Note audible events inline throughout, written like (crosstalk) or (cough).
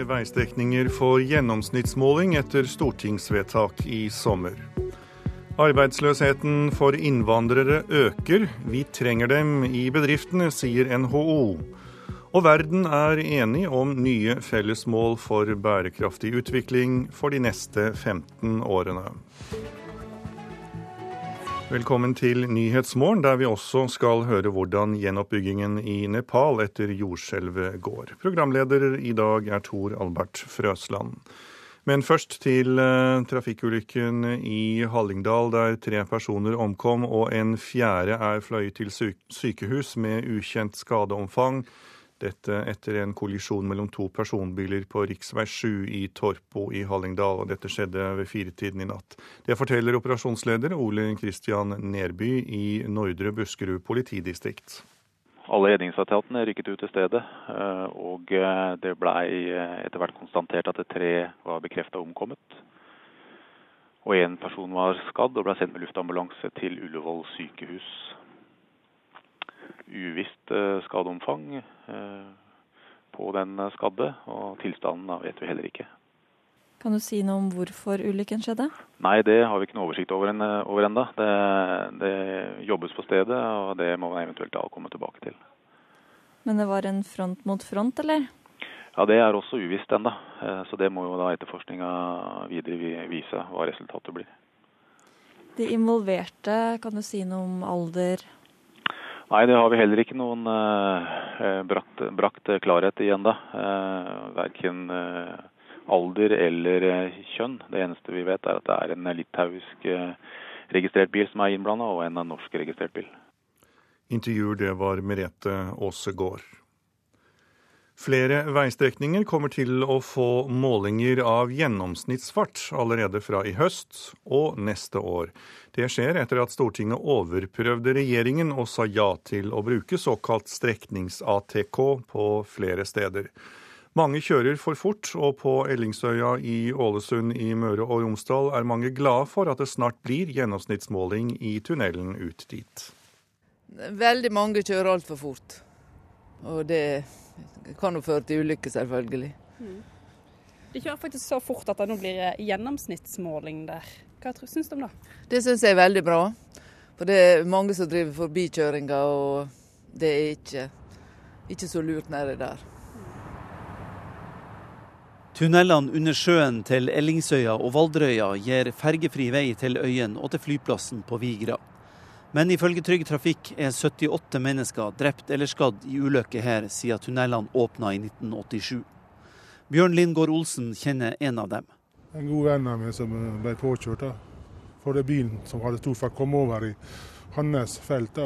Nye veistrekninger får gjennomsnittsmåling etter stortingsvedtak i sommer. Arbeidsløsheten for innvandrere øker. Vi trenger dem i bedriftene, sier NHO. Og verden er enig om nye fellesmål for bærekraftig utvikling for de neste 15 årene. Velkommen til Nyhetsmorgen, der vi også skal høre hvordan gjenoppbyggingen i Nepal etter jordskjelvet går. Programleder i dag er Tor Albert Frøsland. Men først til uh, trafikkulykken i Hallingdal, der tre personer omkom og en fjerde er fløyet til sykehus med ukjent skadeomfang. Dette etter en kollisjon mellom to personbiler på rv. 7 i Torpo i Hallingdal. og Dette skjedde ved firetiden i natt. Det forteller operasjonsleder Ole Kristian Nerby i Nordre Buskerud politidistrikt. Alle redningsetatene rykket ut til stedet, eh, og eh, det blei eh, etter hvert konstatert at tre var bekrefta omkommet. Og én person var skadd og ble sendt med luftambulanse til Ullevål sykehus uvisst eh, skadeomfang eh, på den skadde, og tilstanden vet vi heller ikke. Kan du si noe om hvorfor ulykken skjedde? Nei, det har vi ikke noe oversikt over, en, over ennå. Det, det, jobbes på stedet, og det må man eventuelt da komme tilbake til. Men det var en front mot front, eller? Ja, Det er også uvisst ennå. Eh, så det må jo da etterforskninga videre vise hva resultatet blir. De involverte, kan du si noe om alder, Nei, det har vi heller ikke noen eh, brakt, brakt, klarhet i ennå. Eh, verken eh, alder eller kjønn. Det eneste vi vet er at det er en litauisk registrert bil som er innblanda, og en norsk registrert bil. Intervjuer det var Merete Aasegård. Flere veistrekninger kommer til å få målinger av gjennomsnittsfart allerede fra i høst og neste år. Det skjer etter at Stortinget overprøvde regjeringen og sa ja til å bruke såkalt streknings-ATK på flere steder. Mange kjører for fort, og på Ellingsøya i Ålesund i Møre og Romsdal er mange glade for at det snart blir gjennomsnittsmåling i tunnelen ut dit. Veldig mange kjører altfor fort. Og det kan jo føre til ulykker, selvfølgelig. Mm. De kjører faktisk så fort at det nå blir gjennomsnittsmåling der. Hva syns du om det? Det syns jeg er veldig bra. For det er mange som driver forbikjøringer, og det er ikke, ikke så lurt nedi der. Tunnelene under sjøen til Ellingsøya og Valdrøya gir fergefri vei til øyen og til flyplassen på Vigra. Men ifølge Trygg Trafikk er 78 mennesker drept eller skadd i ulykker her siden tunnelene åpna i 1987. Bjørn Lindgård Olsen kjenner en av dem. En god venn av meg som ble påkjørt. For det bilen som hadde stort sett kommet over i hans felt.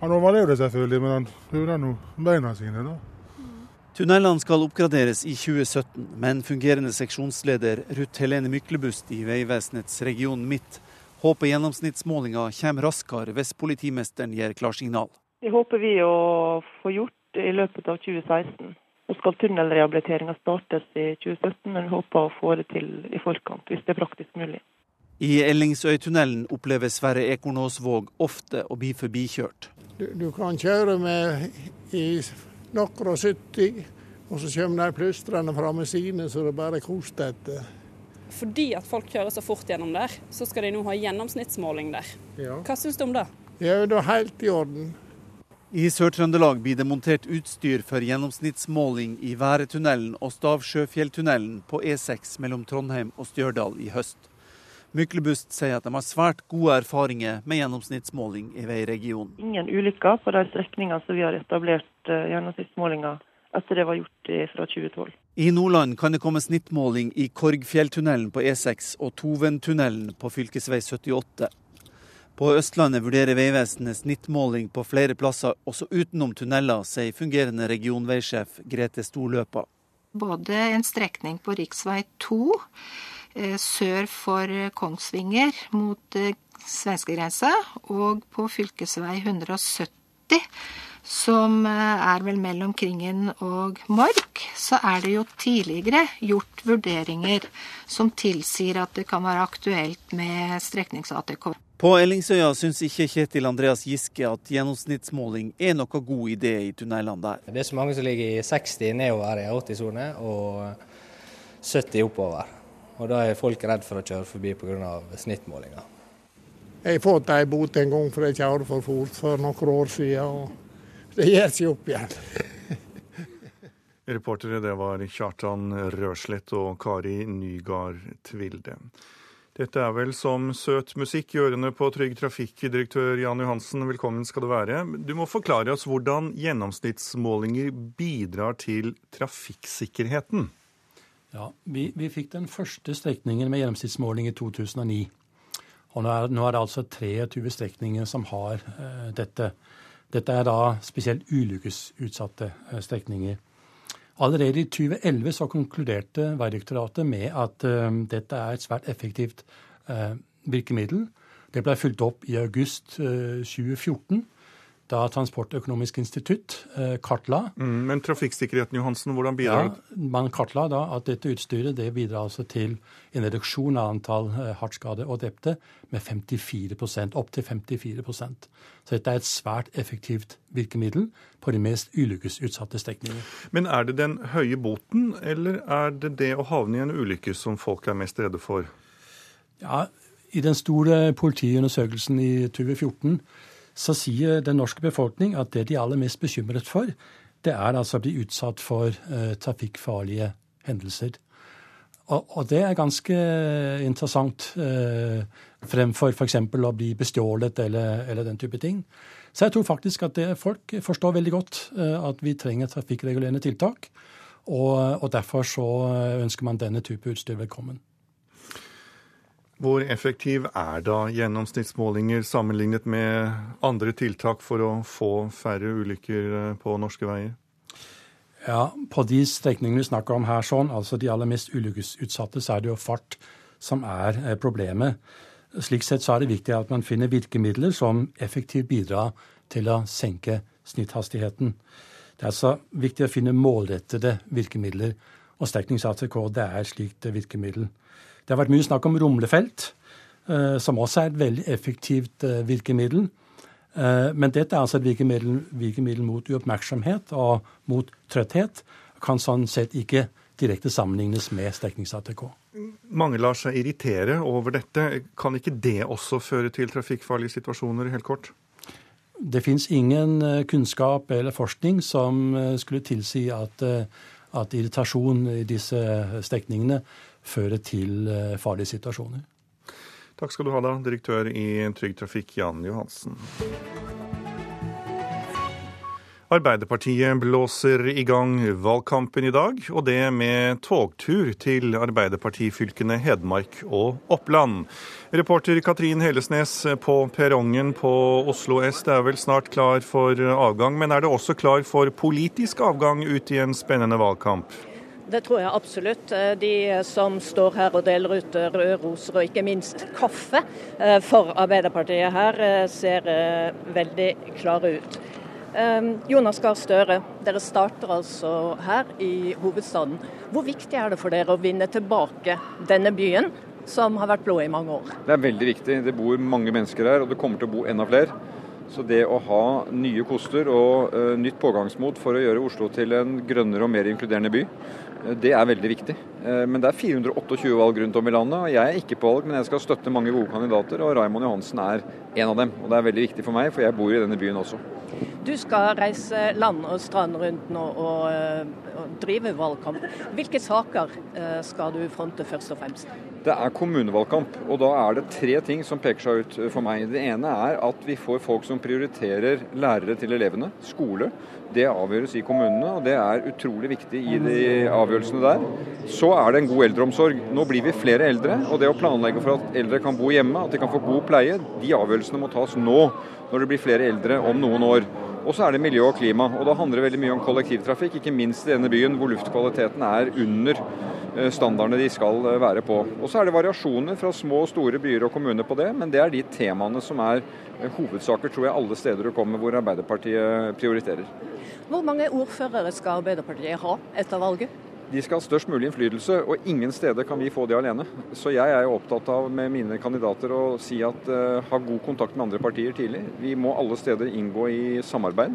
Han overlevde selvfølgelig, men han hører nå beina sine. da. Tunnelene skal oppgraderes i 2017, men fungerende seksjonsleder Ruth Helene Myklebust i Vegvesenets region Midt håper gjennomsnittsmålinga kommer raskere hvis politimesteren gir klarsignal. Det håper vi å få gjort i løpet av 2016. Nå skal tunnelrehabiliteringa startes i 2017, men vi håper å få det til i forkant, hvis det er praktisk mulig. I Ellingsøytunnelen opplever Sverre Ekornåsvåg ofte å bli forbikjørt. Du, du kan kjøre med i noen og 70, og så kommer de plystrende fram med sine, så det bare koster etter. Fordi at folk kjører så fort gjennom der, så skal de nå ha gjennomsnittsmåling der. Ja. Hva syns du om det? Ja, det er helt i orden. I Sør-Trøndelag blir det montert utstyr for gjennomsnittsmåling i Væretunnelen og Stavsjøfjelltunnelen på E6 mellom Trondheim og Stjørdal i høst. Myklebust sier at de har svært gode erfaringer med gjennomsnittsmåling i veiregionen. Ingen ulykker på de strekningene som vi har etablert uh, gjennomsnittsmålinger etter det var gjort fra 2012. I Nordland kan det komme snittmåling i Korgfjelltunnelen på E6 og Toventunnelen på fv. 78. På Østlandet vurderer Vegvesenet snittmåling på flere plasser, også utenom tunneler, sier fungerende regionveisjef Grete Storløpa. Både en strekning på rv. 2 eh, sør for Kongsvinger mot eh, svenskegrensa, og på fv. 170 som eh, er vel mellom Kringen og Mork, så er det jo tidligere gjort vurderinger som tilsier at det kan være aktuelt med streknings-ATK. På Ellingsøya syns ikke Kjetil Andreas Giske at gjennomsnittsmåling er noe god idé i tunnelene der. Det er så mange som ligger i 60 nedover i 80-sone og 70 oppover. Og Da er folk redd for å kjøre forbi pga. snittmålinga. Jeg har fått ei bot en gang for jeg kjørte for fort for noen år siden. og Det gjør seg opp igjen. (laughs) Reportere det var Kjartan Røslett og Kari Nygard Tvilde. Dette er vel som søt musikk i ørene på Trygg Trafikk, direktør Jan Johansen. Velkommen skal du være. Du må forklare oss hvordan gjennomsnittsmålinger bidrar til trafikksikkerheten. Ja, vi, vi fikk den første strekningen med gjennomsnittsmåling i 2009. Og nå er, nå er det altså 23 strekninger som har uh, dette. Dette er da spesielt ulykkesutsatte uh, strekninger. Allerede i 2011 så konkluderte Vegdirektoratet med at uh, dette er et svært effektivt uh, virkemiddel. Det ble fulgt opp i august uh, 2014 da Transportøkonomisk institutt eh, kartla. Mm, men trafikksikkerheten, Johansen, hvordan bidrar det? Ja, man kartla da at dette utstyret det bidrar altså til en reduksjon av antall eh, hardt skadde og drepte med 54% opp til 54% Så dette er et svært effektivt virkemiddel på de mest ulykkesutsatte strekninger. Men er det den høye boten, eller er det det å havne i en ulykke som folk er mest redde for? Ja, I den store politiundersøkelsen i 2014 så sier den norske befolkning at det de er aller mest bekymret for, det er altså å bli utsatt for uh, trafikkfarlige hendelser. Og, og, det er ganske interessant uh, fremfor f.eks. å bli bestjålet eller, eller, den type ting. Så jeg tror faktisk at det, folk forstår veldig godt uh, at vi trenger trafikkregulerende tiltak. Og, og derfor så ønsker man denne type utstyr velkommen. Hvor effektiv er da gjennomsnittsmålinger sammenlignet med andre tiltak for å få færre ulykker eh, på norske veier? Ja, På de strekningene vi snakker om her, sånn, altså de aller mest ulykkesutsatte, så er det jo fart som er eh, problemet. Slik sett så er det viktig at man finner virkemidler som effektivt bidrar til å senke snitthastigheten. Det er altså viktig å finne målrettede virkemidler, og streknings-ATK er slikt virkemiddel. Det har vært mye snakk om rumlefelt, eh, som også er et veldig effektivt eh, virkemiddel. Eh, men dette er altså et virkemiddel, virkemiddel mot uoppmerksomhet og mot trøtthet. Kan sånn sett ikke direkte sammenlignes med streknings-ATK. Mange lar seg irritere over dette. Kan ikke det også føre til trafikkfarlige situasjoner, helt kort? Det fins ingen kunnskap eller forskning som skulle tilsi at, at irritasjon i disse strekningene føre til eh, farlige situasjoner. Takk skal du ha, da, direktør i Trygg Trafikk, Jan Johansen. Arbeiderpartiet blåser i gang valgkampen i dag, og det med togtur til arbeiderpartifylkene Hedmark og Oppland. Reporter Katrin Helesnes på perrongen på Oslo S, det er vel snart klar for avgang, men er det også klar for politisk avgang ut i en spennende valgkamp? Det tror jeg absolutt. Eh, de som står her og deler ut eh, røde roser og ikke minst kaffe eh, for Arbeiderpartiet her, ser veldig klare ut. Jonas Gahr Støre, dere starter altså her i hovedstaden. Hvor viktig er det for dere å vinne tilbake denne byen, som har vært blå i mange år? Det er veldig viktig. Det bor mange mennesker her, og det kommer til å bo enda flere. Så det å ha nye koster og uh, nytt pågangsmot for å gjøre Oslo til en grønnere og mer inkluderende by, det er veldig viktig. Uh, men det er 428 valg rundt om i landet, og jeg er ikke på valg, men jeg skal støtte mange gode kandidater, og Raymond Johansen er en av dem. Og det er veldig viktig for meg, for jeg bor i denne byen også. Du skal reise land og strand rundt nå og, og drive valgkamp. Hvilke saker skal du fronte først og fremst? Det er kommunevalgkamp, og da er det tre ting som peker seg ut for meg. Det ene er at vi får folk som prioriterer lærere til elevene, skole. Det avgjøres i kommunene, og det er utrolig viktig i de avgjørelsene der. Så er det en god eldreomsorg. Nå blir vi flere eldre, og det å planlegge for at eldre kan bo hjemme, at de kan få god pleie, de avgjørelsene må tas nå, når det blir flere eldre om noen år. Og så er det miljø og klima. og Da handler det veldig mye om kollektivtrafikk, ikke minst i denne byen hvor luftkvaliteten er under eh, standardene de skal eh, være på. Og Så er det variasjoner fra små og store byer og kommuner på det, men det er de temaene som er hovedsaker tror jeg alle steder du kommer hvor Arbeiderpartiet prioriterer. Hvor mange ordførere skal Arbeiderpartiet ha etter valget? De skal ha størst mulig innflytelse, og ingen steder kan vi få det alene. Så jeg er jo opptatt av med mine kandidater å si at uh, ha god kontakt med andre partier tidlig. Vi må alle steder inngå i samarbeid.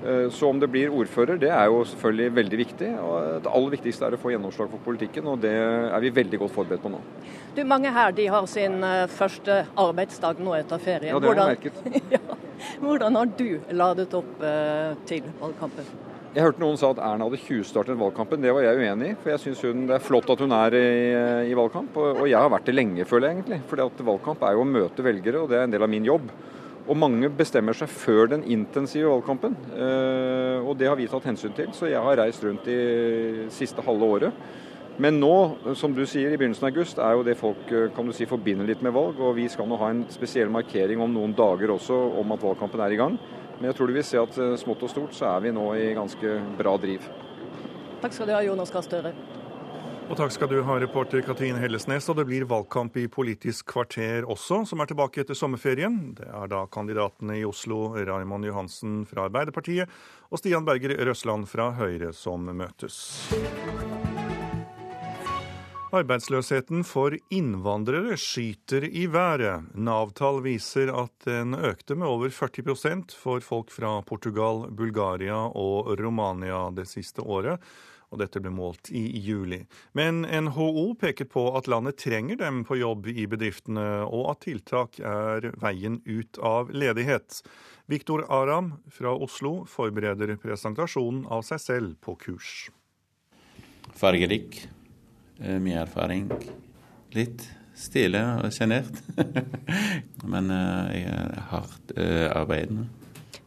Uh, så om det blir ordfører, det er jo selvfølgelig veldig viktig. og Det aller viktigste er å få gjennomslag for politikken, og det er vi veldig godt forberedt på nå. Du, Mange her de har sin uh, første arbeidsdag nå etter ferien. Ja, det har jeg merket. (laughs) ja. Hvordan har du ladet opp til valgkampen? Jeg hørte noen sa at Erna hadde tjuvstartet valgkampen. Det var jeg uenig i. For jeg syns det er flott at hun er i, i valgkamp. Og, og, jeg har vært det lenge, føler jeg egentlig. For valgkamp er jo å møte velgere, og det er en del av min jobb. Og mange bestemmer seg før den intensive valgkampen. Eh, og det har vi tatt hensyn til. Så jeg har reist rundt i siste halve året. Men nå, som du sier, i begynnelsen av august er jo det folk eh, kan du si, forbinder litt med valg. Og vi skal nå ha en spesiell markering om noen dager også om at valgkampen er i gang. Men jeg tror du vil se at eh, smått og stort så er vi nå i ganske bra driv. Takk skal du ha, Jonas Gahr Støre. Og takk skal du ha, reporter Katrin Hellesnes. Og det blir valgkamp i Politisk kvarter også, som er tilbake etter sommerferien. Det er da kandidatene i Oslo, Raymond Johansen fra Arbeiderpartiet og Stian Berger Røsland fra Høyre, som møtes. Arbeidsløsheten for innvandrere skyter i været. Nav-tall viser at den økte med over 40% for folk fra Portugal, Bulgaria og Romania det siste året. Og dette ble målt i juli. Men NHO peker på at landet trenger dem på jobb i bedriftene, og at tiltak er veien ut av ledighet. Viktor Aram fra Oslo forbereder presentasjonen av seg selv på kurs. Fargerik mye erfaring. Litt stille og sjenert. (laughs) Men eh, jeg er hardt eh, arbeidende.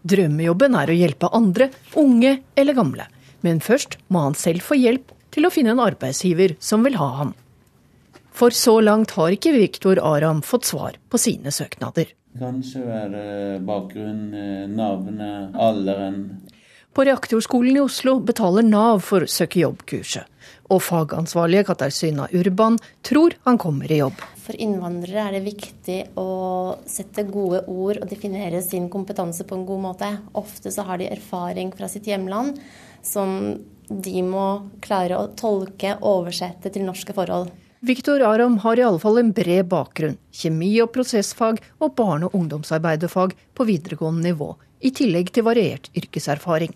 Drømmejobben er å hjelpe andre, unge eller gamle. Men først må han selv få hjelp til å finne en arbeidsgiver som vil ha ham. For så langt har ikke Viktor Aram fått svar på sine søknader. Kanskje være bakgrunn, navnet, alderen. På Reaktorskolen i Oslo betaler Nav for søke jobb-kurset. Og fagansvarlige Katarzyna Urban tror han kommer i jobb. For innvandrere er det viktig å sette gode ord og definere sin kompetanse på en god måte. Ofte så har de erfaring fra sitt hjemland som de må klare å tolke og oversette til norske forhold. Viktor Aram har i alle fall en bred bakgrunn. Kjemi- og prosessfag og barne- og ungdomsarbeiderfag på videregående nivå. I tillegg til variert yrkeserfaring.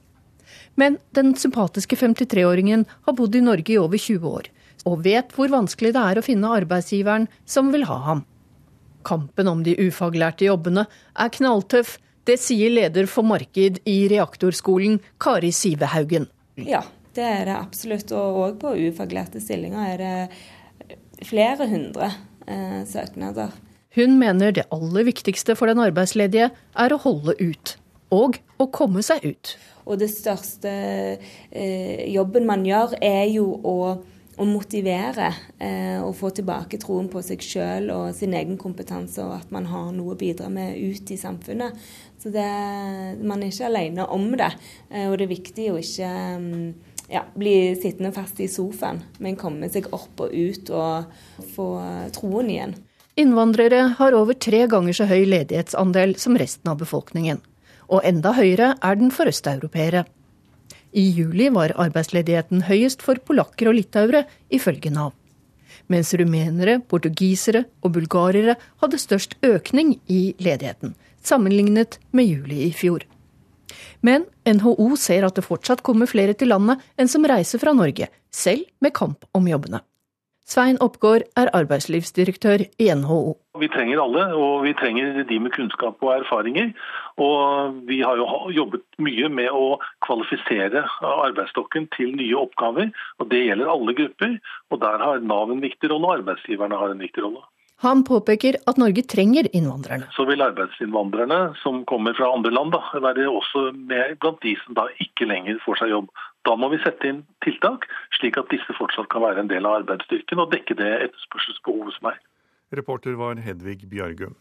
Men den sympatiske 53-åringen har bodd i Norge i over 20 år, og vet hvor vanskelig det er å finne arbeidsgiveren som vil ha ham. Kampen om de ufaglærte jobbene er knalltøff. Det sier leder for marked i Reaktorskolen, Kari Sivehaugen. Ja, det er det absolutt. Og òg på ufaglærte stillinger er det flere hundre eh, søknader. Hun mener det aller viktigste for den arbeidsledige er å holde ut, og å komme seg ut. Og det største eh, jobben man gjør, er jo å, å motivere eh, og få tilbake troen på seg sjøl og sin egen kompetanse, og at man har noe å bidra med ut i samfunnet. Så det, man er ikke alene om det. Eh, og det er viktig å ikke mm, ja, bli sittende fast i sofaen, men komme seg opp og ut og få troen igjen. Innvandrere har over tre ganger så høy ledighetsandel som resten av befolkningen og enda høyere er den for østeuropeere. I juli var arbeidsledigheten høyest for polakker og litauere, ifølge Nav. Mens rumenere, portugisere og bulgarere hadde størst økning i ledigheten, sammenlignet med juli i fjor. Men NHO ser at det fortsatt kommer flere til landet enn som reiser fra Norge, selv med kamp om jobbene. Svein Oppgård er arbeidslivsdirektør i NHO. Vi trenger alle, og vi trenger de med kunnskap og erfaringer. Og vi har jo jobbet mye med å kvalifisere arbeidsstokken til nye oppgaver. og Det gjelder alle grupper. og Der har Nav en viktig rolle, og arbeidsgiverne har en viktig rolle. Han påpeker at Norge trenger innvandrerne. Så vil arbeidsinnvandrerne som kommer fra andre land da, være også med blant de som da ikke lenger får seg jobb. Da må vi sette inn tiltak, slik at disse fortsatt kan være en del av arbeidsstyrken og dekke det etterspørselsbehovet som er. Reporter var Hedvig Bjørgum.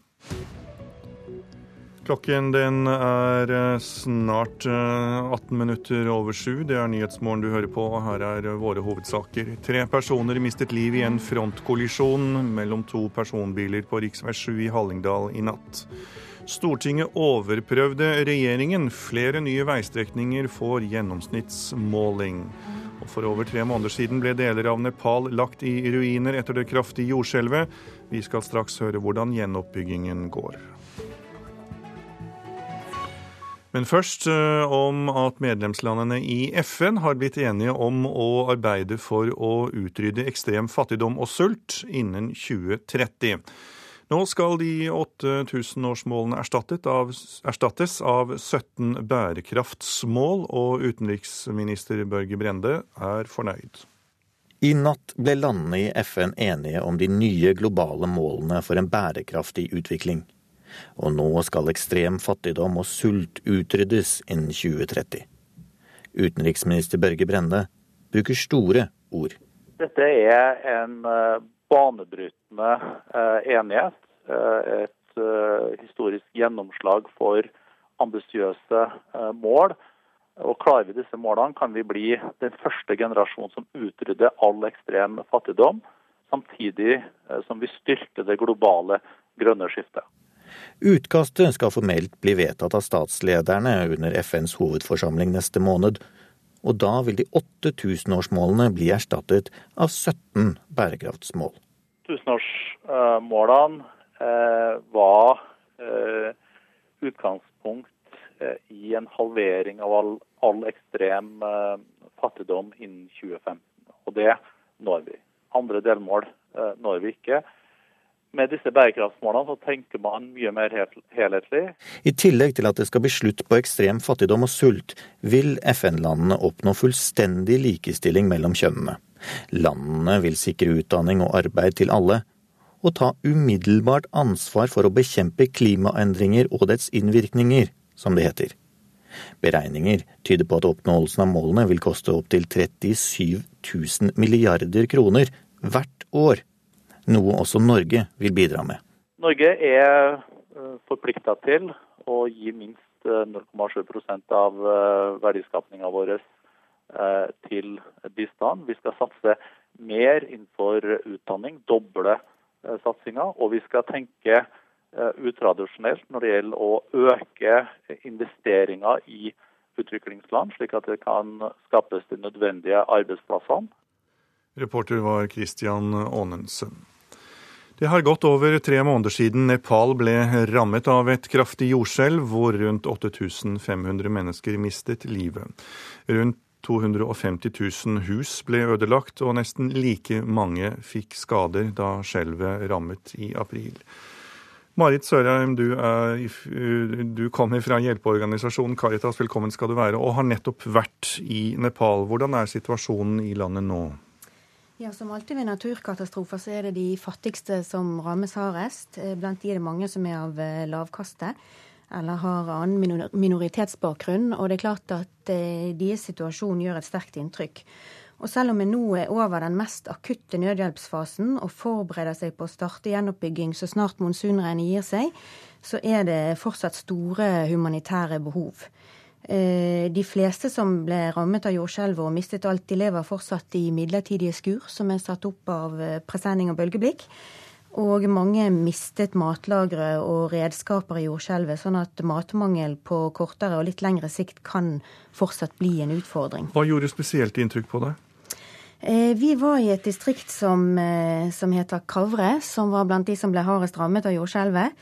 Klokken den er eh, snart 18 eh, minutter over sju. Det er Nyhetsmorgen du hører på, og her er våre hovedsaker. Tre personer mistet liv i en frontkollisjon mellom to personbiler på rv. 7 i Hallingdal i natt. Stortinget overprøvde regjeringen. Flere nye veistrekninger får gjennomsnittsmåling. Og For over tre måneder siden ble deler av Nepal lagt i ruiner etter det kraftige jordskjelvet. Vi skal straks høre hvordan gjenoppbyggingen går. Men først eh, om at medlemslandene i FN har blitt enige om å arbeide for å utrydde ekstrem fattigdom og sult innen 2030. Nå skal de 8000-årsmålene erstattes av 17 bærekraftsmål, og utenriksminister Børge Brende er fornøyd. I natt ble landene i FN enige om de nye globale målene for en bærekraftig utvikling og nå skal ekstrem fattigdom og sult utryddes innen 2030. Utenriksminister Børge Brende bruker store ord. Dette er en eh, banebrytende eh, enighet. Eh, et historisk gjennomslag for ambisiøse mål. Og Klarer vi disse målene, kan vi bli den første generasjonen som utrydder all ekstrem fattigdom, samtidig som vi styrker det globale grønne skiftet. Utkastet skal formelt bli vedtatt av statslederne under FNs hovedforsamling neste måned, og da vil de 8000-årsmålene bli erstattet av 17 bærekraftsmål. Tusenårsmålene eh, var eh, utgangspunkt eh, i en halvering av all, all ekstrem fattigdom innen 2015. Og det når vi. Andre delmål når vi ikke med disse bærekraftsmålene så tenker man mye mer helhetlig. I tillegg til at det skal bli slutt på ekstrem fattigdom og sult, vil FN-landene oppnå fullstendig likestilling mellom kjønnene. Landene vil sikre utdanning og arbeid til alle, og ta umiddelbart ansvar for å bekjempe klimaendringer og dets innvirkninger, som det heter. Beregninger tyder på at oppnåelsen av målene vil koste opptil 37 000 milliarder kroner hvert år noe også Norge vil bidra med. Norge er eh, forplikta til å gi minst 0,7 eh, av eh, verdiskapninga vår til bistand. Vi skal satse mer innenfor utdanning, doble satsinga. Og vi skal tenke utradisjonelt når det gjelder å øke investeringer i utviklingsland, slik at det kan skapes de nødvendige arbeidsplassene. Reporter var Christian Aanensen. Det har gått over tre måneder siden Nepal ble rammet av et kraftig jordskjelv hvor rundt 8500 mennesker mistet livet. Rundt 250 000 hus ble ødelagt, og nesten like mange fikk skader da skjelvet rammet i april. Marit Sørheim, du, er, du kommer fra hjelpeorganisasjonen Caritas, velkommen skal du være, og har nettopp vært i Nepal. Hvordan er situasjonen i landet nå? Ja, Som alltid ved naturkatastrofer så er det de fattigste som rammes hardest. Eh, blant de er det mange som er av eh, lavkaste eller har annen minoritetsbakgrunn. Og det er klart at eh, deres situasjon gjør et sterkt inntrykk. Og selv om vi nå er over den mest akutte nødhjelpsfasen og forbereder seg på å starte gjenoppbygging så snart monsunregnet gir seg, så er det fortsatt store humanitære behov. Eh, de fleste som ble rammet av jordskjelvet og mistet alt, de lever fortsatt i midlertidige skur som er satt opp av eh, presenning og bølgeblikk. Og mange mistet matlagre og redskaper i jordskjelvet, sånn at matmangel på kortere og litt lengre sikt kan fortsatt bli en utfordring. Hva gjorde spesielt inntrykk på deg? Eh, vi var i et distrikt som, som heter Kavre, som var blant de som ble hardest rammet av jordskjelvet.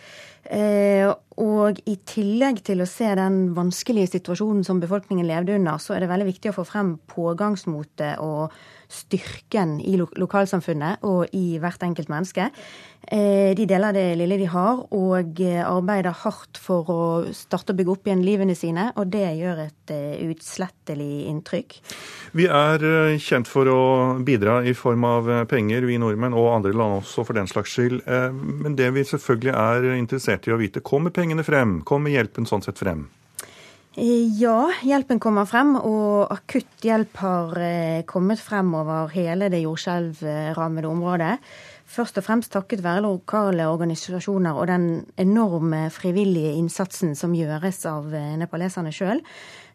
Eh, og i tillegg til å se den vanskelige situasjonen som befolkningen levde under, så er det veldig viktig å få frem pågangsmotet og styrken i lo lokalsamfunnet og i hvert enkelt menneske. Eh, de deler det lille de har, og eh, arbeider hardt for å starte å bygge opp igjen livene sine. Og det gjør et eh, utslettelig inntrykk. Vi er kjent for å bidra i form av penger, vi nordmenn og andre land også for den slags skyld. Men det vi selvfølgelig er interessert i å vite, kommer pengene frem? Kommer hjelpen sånn sett frem? Ja, hjelpen kommer frem, og akutt hjelp har kommet frem over hele det jordskjelvrammede området. først og fremst takket være lokale organisasjoner og den enorme frivillige innsatsen som gjøres av eh, nepaleserne sjøl.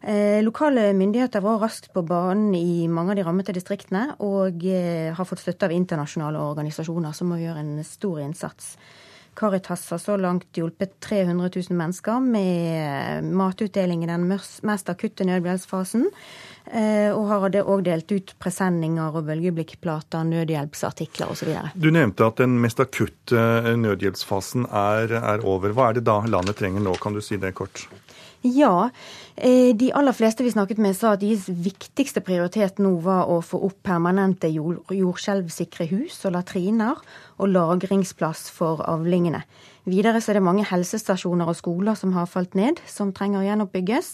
Eh, lokale myndigheter var raskt på banen i mange av de rammede distriktene, og eh, har fått støtte av internasjonale organisasjoner som må gjøre en stor innsats. Caritas har så langt hjulpet 300 000 mennesker med matutdeling i den mest akutte nødhjelpsfasen. Eh, og har òg delt ut presenninger og bølgeblikkplater, nødhjelpsartikler osv. Du nevnte at den mest akutte nødhjelpsfasen er, er over. Hva er det da landet trenger nå, kan du si det kort? Ja, eh, de aller fleste vi snakket med sa at deres viktigste prioritet nå var å få opp permanente jordskjelvsikre hus og latriner og lagringsplass for avlingene. Videre så er det mange helsestasjoner og skoler som har falt ned, som trenger å gjenoppbygges.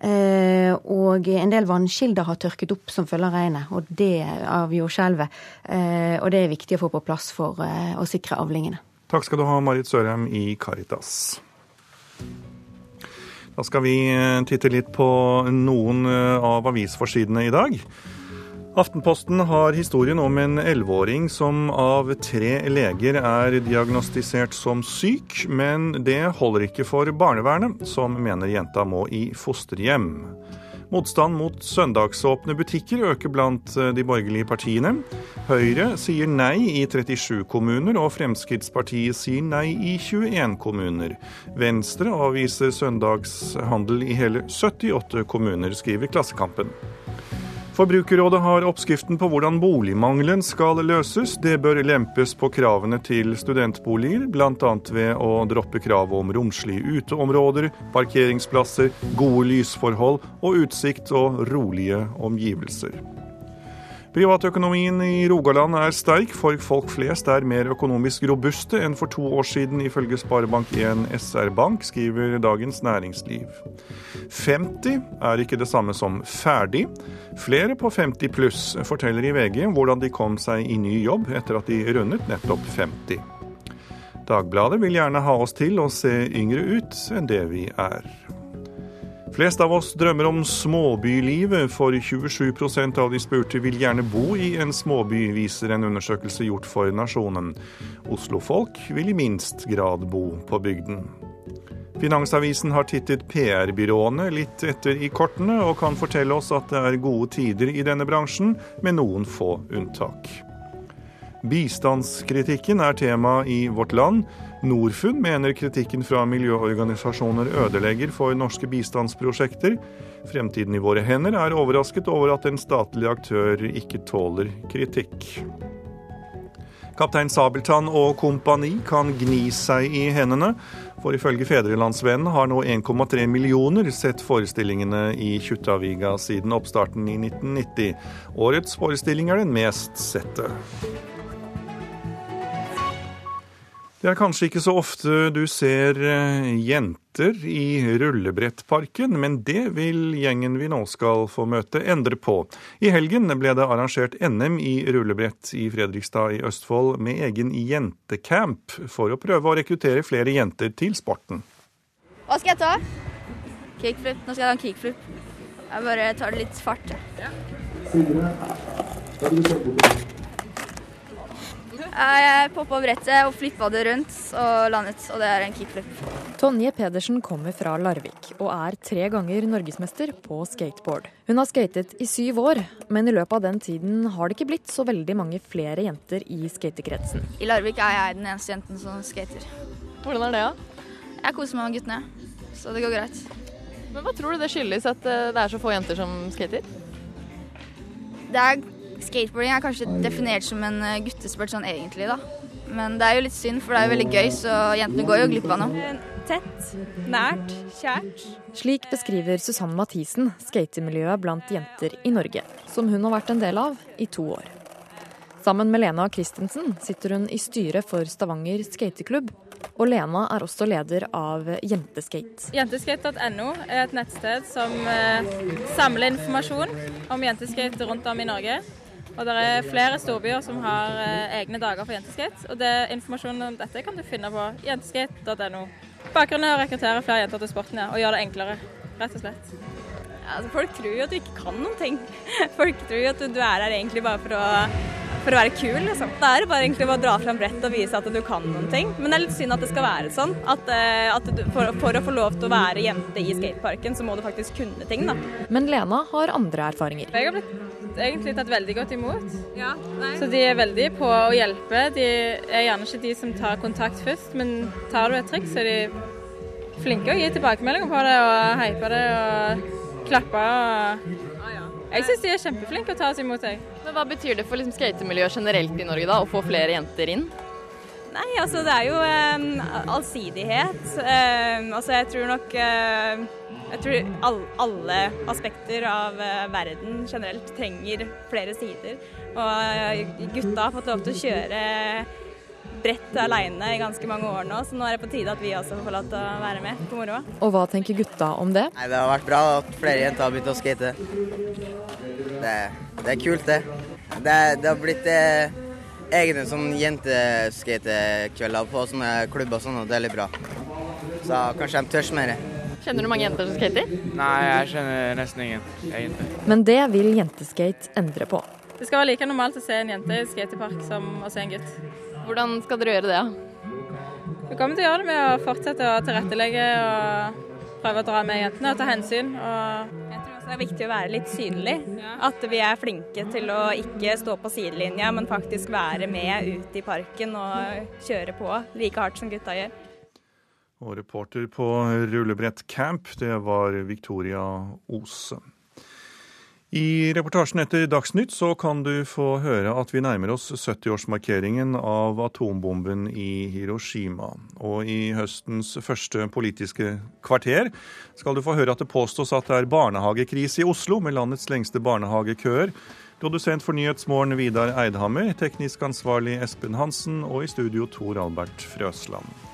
Eh, og en del vannkilder har tørket opp som følge av regnet, og det av jordskjelvet. Eh, og det er viktig å få på plass for å sikre avlingene. Takk skal du ha, Marit Sørheim i Caritas. Da skal vi eh, titte litt på noen eh, av avisforsidene i dag. Aftenposten har historien om en elleveåring som av tre leger er diagnostisert som syk, men det holder ikke for barnevernet, som mener jenta må i fosterhjem. Motstand mot søndagsåpne butikker øker blant eh, de borgerlige partiene. Høyre sier nei i 37 kommuner, og Fremskrittspartiet sier nei i 21 kommuner. Venstre avviser søndagshandel i hele 78 kommuner, skriver Klassekampen. Forbrukerrådet har oppskriften på hvordan boligmangelen skal løses. Det bør lempes på kravene til studentboliger, bl.a. ved å droppe kravet om romslige uteområder, parkeringsplasser, gode lysforhold og utsikt og rolige omgivelser. Privatøkonomien i Rogaland er sterk, for folk flest er mer økonomisk robuste enn for to år siden, ifølge Sparebank1 SR-Bank, skriver Dagens Næringsliv. 50 er ikke det samme som ferdig. Flere på 50 pluss forteller i VG hvordan de kom seg i ny jobb etter at de rundet nettopp 50. Dagbladet vil gjerne ha oss til å se yngre ut enn det vi er. Flest av oss drømmer om småbylivet, for 27% av de spurte vil gjerne bo i en småby, viser en undersøkelse gjort for Nasjonen. Oslofolk vil i minst grad bo på bygden. Finansavisen har tittet PR-byråene litt etter i kortene, og kan fortelle oss at det er gode tider i denne bransjen, med noen få unntak. Bistandskritikken er tema i Vårt Land. Norfund mener kritikken fra miljøorganisasjoner ødelegger for norske bistandsprosjekter. Fremtiden i våre hender er overrasket over at en statlig aktør ikke tåler kritikk. Kaptein Sabeltann og kompani kan gni seg i hendene, for ifølge Fedrelandsvennen har nå 1,3 millioner sett forestillingene i Kjuttaviga siden oppstarten i 1990. Årets forestilling er den mest sette. Det er kanskje ikke så ofte du ser eh, jenter i rullebrettparken, men det vil gjengen vi nå skal få møte, endre på. I helgen ble det arrangert NM i rullebrett i Fredrikstad i Østfold med egen jentecamp for å prøve å rekruttere flere jenter til sporten. Hva skal jeg ta? Kickflip. Nå skal jeg ta en kickflip. Jeg bare tar det litt fart. Ja. Jeg poppa brettet og flippa det rundt og landet, og det er en kickflip. Tonje Pedersen kommer fra Larvik og er tre ganger norgesmester på skateboard. Hun har skatet i syv år, men i løpet av den tiden har det ikke blitt så veldig mange flere jenter i skatekretsen. I Larvik er jeg den eneste jenten som skater. Hvordan er det, da? Jeg koser meg med guttene, så det går greit. Men Hva tror du det skyldes at eh, det er så få jenter som skater? Det er Skateboarding er kanskje definert som en eh, guttesport sånn egentlig, da. Men det er jo litt synd, for det er jo veldig gøy, så jentene går jo glipp av noe. Tett, nært, kjært. Slik beskriver Susanne Mathisen skatemiljøet blant jenter i Norge, som hun har vært en del av i to år. Sammen med Lena Christensen sitter hun i styret for Stavanger skateklubb, og Lena er også leder av Jenteskate. Jenteskate.no er et nettsted som eh, samler informasjon om jenteskate rundt om i Norge. Og det er flere storbyer som har eh, egne dager for jenteskate. Og det, informasjonen om dette kan du finne på jenteskate.no. Bakgrunnen er å rekruttere flere jenter til sporten ja, og gjøre det enklere, rett og slett. Ja, altså folk tror jo at du ikke kan noen ting. (laughs) Folk tror jo at du er her egentlig bare for å for å være kul, liksom. Det er bare egentlig å dra frem brett og vise at du kan noen ting. Men det er litt synd at det skal være sånn. At, eh, at du, for, for, å få lov til å være jente i skateparken, så må du faktisk kunne ting, da. Men Lena har andre erfaringer. Jeg har blitt egentlig tatt veldig godt imot. Ja, så de er veldig på å hjelpe. De er gjerne ikke de som tar kontakt først, men tar du et triks, så er de flinke å gi tilbakemeldinger på det og hype det og klappe. Og jeg syns de er kjempeflinke å ta oss imot. Jeg. Men Hva betyr det for liksom skatemiljøet generelt i Norge da, å få flere jenter inn? Nei, altså det er jo eh, allsidighet. Eh, altså jeg tror nok eh, Jeg tror all, alle aspekter av eh, verden generelt trenger flere sider. Og eh, gutta har fått lov til å kjøre brett alene i ganske mange år nå, så nå er det på tide at vi også får lov til å være med på moroa. Og hva tenker gutta om det? Nei, Det har vært bra at flere jenter har begynt å skate. Det, det er kult, det. Det, det har blitt eh, egne sånn jenteskatekvelder på sånne klubber og sånn, og det er litt bra. Så kanskje de tør mer. Kjenner du mange jenter som skater? Nei, jeg kjenner nesten ingen egentlig. Men det vil Jenteskate endre på. Det skal være like normalt å se en jente i skatepark som å se en gutt. Hvordan skal dere gjøre det? Vi kommer til å gjøre det med å fortsette å tilrettelegge og prøve å dra med jentene og ta hensyn. Og jeg tror også det er viktig å være litt synlig. At vi er flinke til å ikke stå på sidelinja, men faktisk være med ut i parken og kjøre på like hardt som gutta gjør. Og reporter på rullebrett camp, det var Victoria Ose. I reportasjen etter Dagsnytt så kan du få høre at vi nærmer oss 70-årsmarkeringen av atombomben i Hiroshima. Og i høstens første politiske kvarter skal du få høre at det påstås at det er barnehagekrise i Oslo, med landets lengste barnehagekøer. Produsent for Nyhetsmorgen Vidar Eidhammer, teknisk ansvarlig Espen Hansen og i studio Tor Albert Frøsland.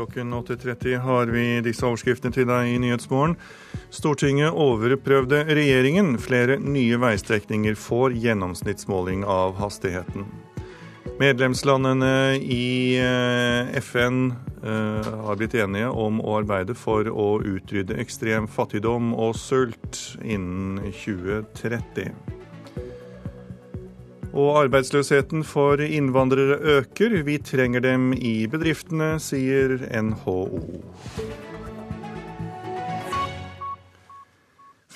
Klokken 8.30 har vi disse overskriftene til deg i Nyhetsmorgen. Stortinget overprøvde regjeringen. Flere nye veistrekninger får gjennomsnittsmåling av hastigheten. Medlemslandene i eh, FN eh, har blitt enige om å arbeide for å utrydde ekstrem fattigdom og sult innen 2030. Og arbeidsløsheten for innvandrere øker. Vi trenger dem i bedriftene, sier NHO.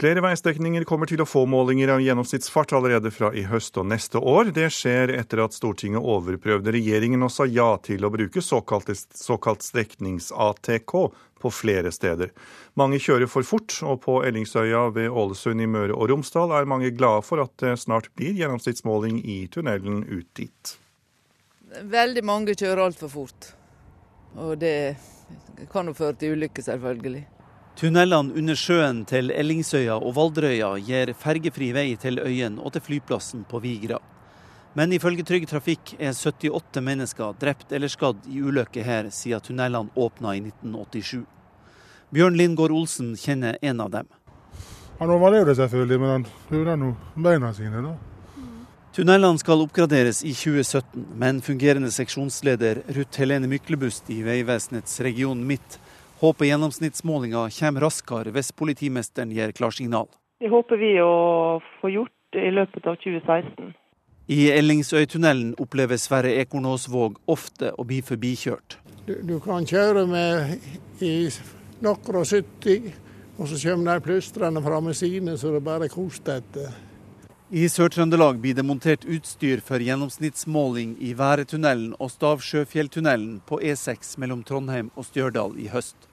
Flere veistrekninger kommer til å få målinger av gjennomsnittsfart allerede fra i høst og neste år. Det skjer etter at Stortinget overprøvde regjeringen og sa ja til å bruke såkalt, såkalt streknings-ATK på flere steder. Mange kjører for fort, og på Ellingsøya ved Ålesund i Møre og Romsdal er mange glade for at det snart blir gjennomsnittsmåling i tunnelen ut dit. Veldig mange kjører altfor fort, og det kan jo føre til ulykker, selvfølgelig. Tunnelene under sjøen til Ellingsøya og Valderøya gir fergefri vei til øyen og til flyplassen på Vigra. Men ifølge Trygg Trafikk er 78 mennesker drept eller skadd i ulykker her siden tunnelene åpna i 1987. Bjørn Lindgård Olsen kjenner en av dem. Han overlevde selvfølgelig, men han hører nå beina sine, da. Tunnelene skal oppgraderes i 2017, men fungerende seksjonsleder Ruth Helene Myklebust i Vegvesenets region Midt håper gjennomsnittsmålinga kommer raskere hvis politimesteren gir klarsignal. Det håper vi å få gjort i løpet av 2016. I Ellingsøytunnelen opplever Sverre Ekornåsvåg ofte å bli forbikjørt. Du, du kan kjøre med i noen og 70, og så kommer de plystrende framme sine, så det bare koser etter. I Sør-Trøndelag blir det montert utstyr for gjennomsnittsmåling i Væretunnelen og Stavsjøfjelltunnelen på E6 mellom Trondheim og Stjørdal i høst.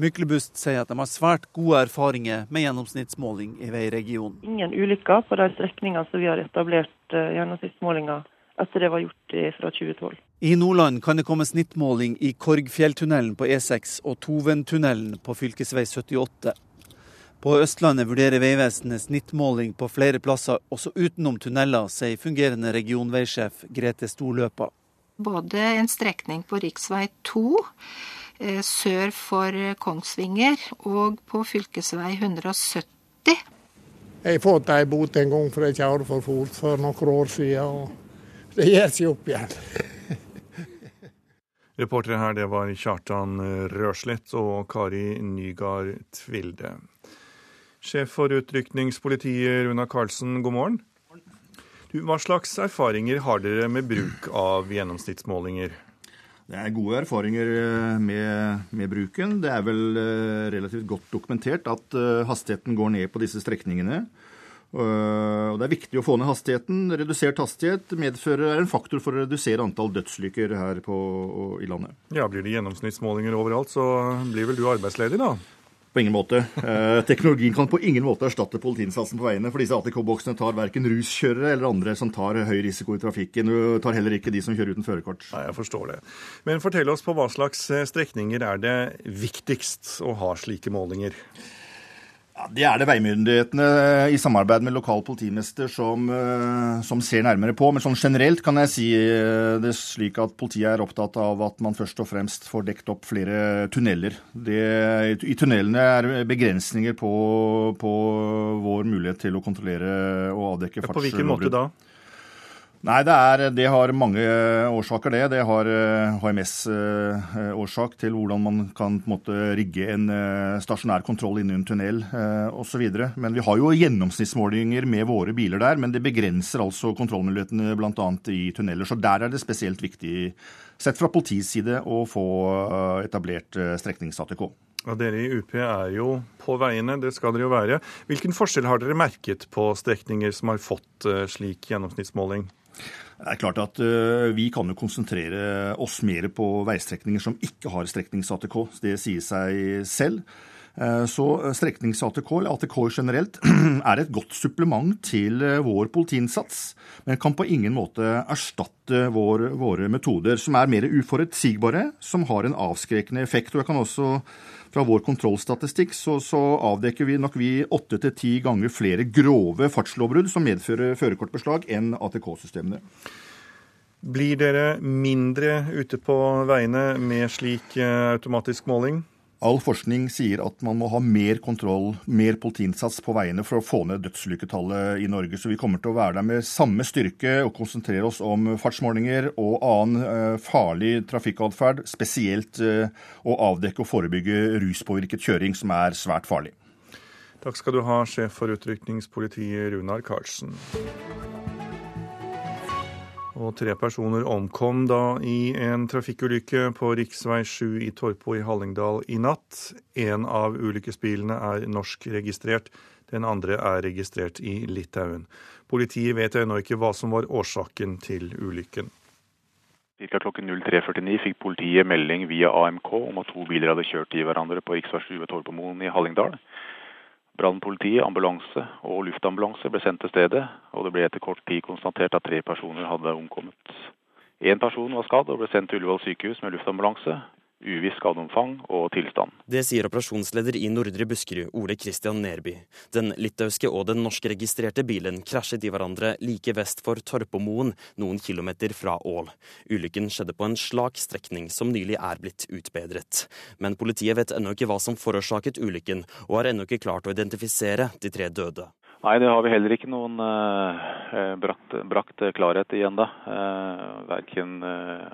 Myklebust sier at de har svært gode erfaringer med gjennomsnittsmåling i veiregionen. Ingen ulykker på de strekningene som vi har etablert uh, gjennomsnittsmålinger etter det var gjort fra 2012. I Nordland kan det komme snittmåling i Korgfjelltunnelen på E6 og Toventunnelen på fv. 78. På Østlandet vurderer Vegvesenet snittmåling på flere plasser, også utenom tunneler, sier fungerende regionveisjef Grete Storløpa. Både en strekning på rv. 2 Eh, sør for Kongsvinger og på fv. 170. Jeg har fått ei bot en gang for jeg kjørte for fort for noen år siden, og det gjør seg opp igjen. (laughs) Reportere her det var Kjartan Røslett og Kari Nygaard Tvilde. Sjef for utrykningspolitiet Runa Karlsen, god morgen. Du, hva slags erfaringer har dere med bruk av gjennomsnittsmålinger? Det er gode erfaringer eh, med, med, bruken. Det er vel eh, relativt godt dokumentert at eh, hastigheten går ned på disse strekningene. Og Det er viktig å få ned hastigheten. Redusert hastighet medfører en faktor for å redusere antall dødsulykker her på, i landet. Ja, Blir det gjennomsnittsmålinger overalt, så blir vel du arbeidsledig, da? På ingen måte. Eh, teknologien kan på ingen måte erstatte politiinnsatsen på veiene. For disse ATK-boksene tar verken ruskjørere eller andre som tar høy risiko i trafikken. Du tar heller ikke de som kjører uten førerkort. Nei, Jeg forstår det. Men fortell oss på hva slags eh, strekninger er det viktigst å ha slike målinger? Ja, det er det veimyndighetene i samarbeid med lokal politimester som, eh, som, ser nærmere på. Men sånn generelt kan jeg si eh, det slik at politiet er opptatt av at man først og fremst får dekt opp flere tunneler. Det, I tunnelene er begrensninger på, på, vår mulighet til å kontrollere og avdekke fartslovbrudd. På hvilken måte da? Nei, det, er, det, har mange årsaker, det. Det har HMS-årsak eh, til hvordan man kan en måte, rigge en eh, stasjonær kontroll inni en tunnel eh, osv. Men vi har jo gjennomsnittsmålinger med våre biler der, men det begrenser altså kontrollmulighetene bl.a. i tunneler. Så der er det spesielt viktig, sett fra politiets side, å få etablert streknings-ATK. Og Dere i UP er jo på veiene, det skal dere jo være. Hvilken forskjell har dere merket på strekninger som har fått slik gjennomsnittsmåling? Det er klart at uh, Vi kan jo konsentrere oss mer på veistrekninger som ikke har streknings-ATK. Det sier seg selv. Uh, så streknings-ATK, eller ATK generelt, (clears throat) er et godt supplement til uh, vår politiinnsats, men kan på ingen måte erstatte vår, våre metoder, som er mer uforutsigbare, som har en avskrekkende effekt. Og jeg kan også fra vår kontrollstatistikk så, så avdekker vi nok vi åtte til ti ganger flere grove fartslovbrudd som medfører førerkortbeslag enn ATK-systemene. Blir dere mindre ute på veiene med slik eh, automatisk måling? All forskning sier at man må ha mer kontroll, mer politiinnsats på veiene for å få ned dødsulykketallet i Norge. Så vi kommer til å være der med samme styrke og konsentrere oss om fartsmålinger og annen eh, farlig trafikkatferd, spesielt eh, å avdekke og forebygge ruspåvirket kjøring, som er svært farlig. Takk skal du ha, sjef for utrykningspolitiet Runar Karlsen. Og tre personer omkom da i en trafikkulykke på rv. 7 i Torpo i Hallingdal i natt. En av ulykkesbilene er norskregistrert, den andre er registrert i Litauen. Politiet vet ennå ikke hva som var årsaken til ulykken. Ca. klokken 03.49 fikk politiet melding via AMK om at to biler hadde kjørt i hverandre på rv. 7 ved Torpomoen i Hallingdal. Brannpolitiet, ambulanse og luftambulanse ble sendt til stedet, og det ble etter kort tid konstatert at tre personer hadde omkommet. Én person var skadd og ble sendt til Ullevål sykehus med luftambulanse uviss skadeomfang og tilstand. Det sier operasjonsleder i Nordre Buskerud, Ole Kristian Nerby. Den litauiske og den norskregistrerte bilen krasjet i hverandre like vest for Torpomoen, noen kilometer fra Ål. Ulykken skjedde på en slak strekning som nylig er blitt utbedret. Men politiet vet ennå ikke hva som forårsaket ulykken, og har ennå ikke klart å identifisere de tre døde. Nei, det har vi heller ikke noen eh, brakt, brakt, klarhet i ennå. Eh, verken uh,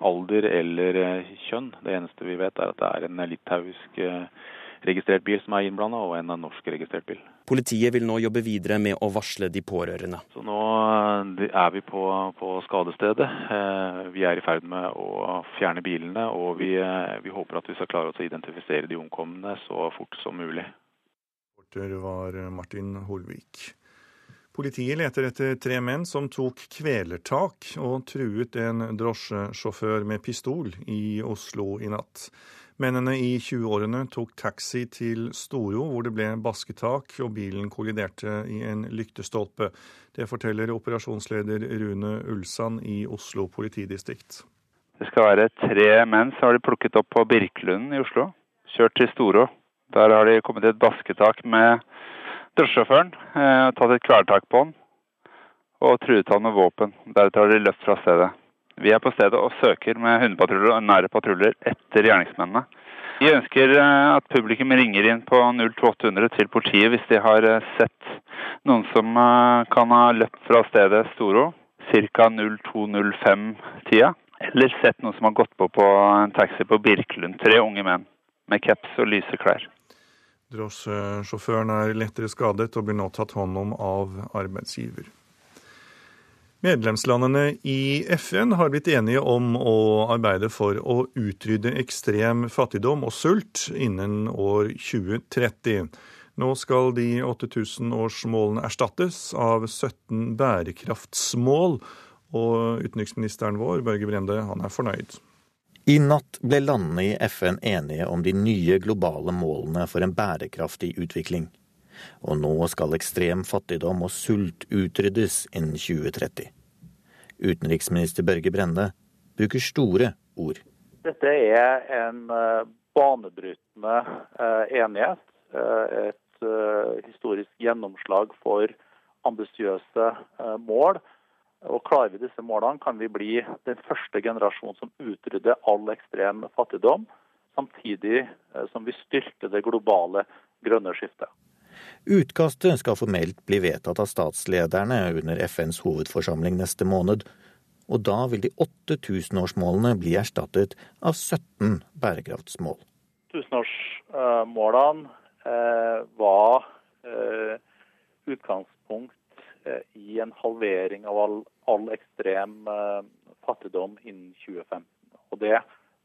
alder eller eh, kjønn. Det eneste vi vet er at det er en litauisk eh, registrert bil som er innblanda, og en norsk registrert bil. Politiet vil nå jobbe videre med å varsle de pårørende. Så Nå eh, er vi på, på skadestedet. Vi er i ferd med å fjerne bilene, og vi, vi håper at vi skal klare å identifisere de omkomne så fort som mulig. Reporter var Martin Holvik. Politiet leter etter tre menn som tok kvelertak og truet en drosjesjåfør med pistol i Oslo i natt. Mennene i 20-årene tok taxi til Storo, hvor det ble basketak og bilen kolliderte i en lyktestolpe. Det forteller operasjonsleder Rune Ulsand i Oslo politidistrikt. Det skal være tre menn som har de plukket opp på Birkelunden i Oslo. Kjørt til Storo. Der har de kommet i et basketak med drosjesjåføren, eh, tatt et kvelertak på han og truet han med våpen. Deretter har de løpt fra stedet. Vi er på stedet og søker med hundepatruljer og nære patruljer etter gjerningsmennene. Vi ønsker eh, at publikum ringer inn på 02800 til politiet hvis de har eh, sett noen som kan ha løpt fra stedet Storo ca. 02.05-tida. Eller sett noen som har gått på på en taxi på Birkelund. Tre unge menn med caps og lyse klær. Drosjesjåføren er lettere skadet og blir nå tatt hånd om av arbeidsgiver. Medlemslandene i FN har blitt enige om å arbeide for å utrydde ekstrem fattigdom og sult innen år 2030. Nå skal de 8000-årsmålene erstattes av 17 bærekraftsmål, og utenriksministeren vår, Børge Brende, han er fornøyd. I natt ble landene i FN enige om de nye globale målene for en bærekraftig utvikling. Og nå skal ekstrem fattigdom og sult utryddes innen 2030. Utenriksminister Børge Brende bruker store ord. Dette er en eh, banebrytende eh, enighet. Eh, et historisk gjennomslag for ambisiøse mål og Klarer vi disse målene, kan vi bli den første generasjonen som utrydder all ekstrem fattigdom, samtidig eh, som vi styrker det globale grønne skiftet. Utkastet skal formelt bli vedtatt av statslederne under FNs hovedforsamling neste måned. Og da vil de 8000-årsmålene bli erstattet av 17 bærekraftsmål. Tusenårsmålene eh, var eh, utgangspunkt i en halvering av all, all ekstrem eh, fattigdom innen 2015. Og det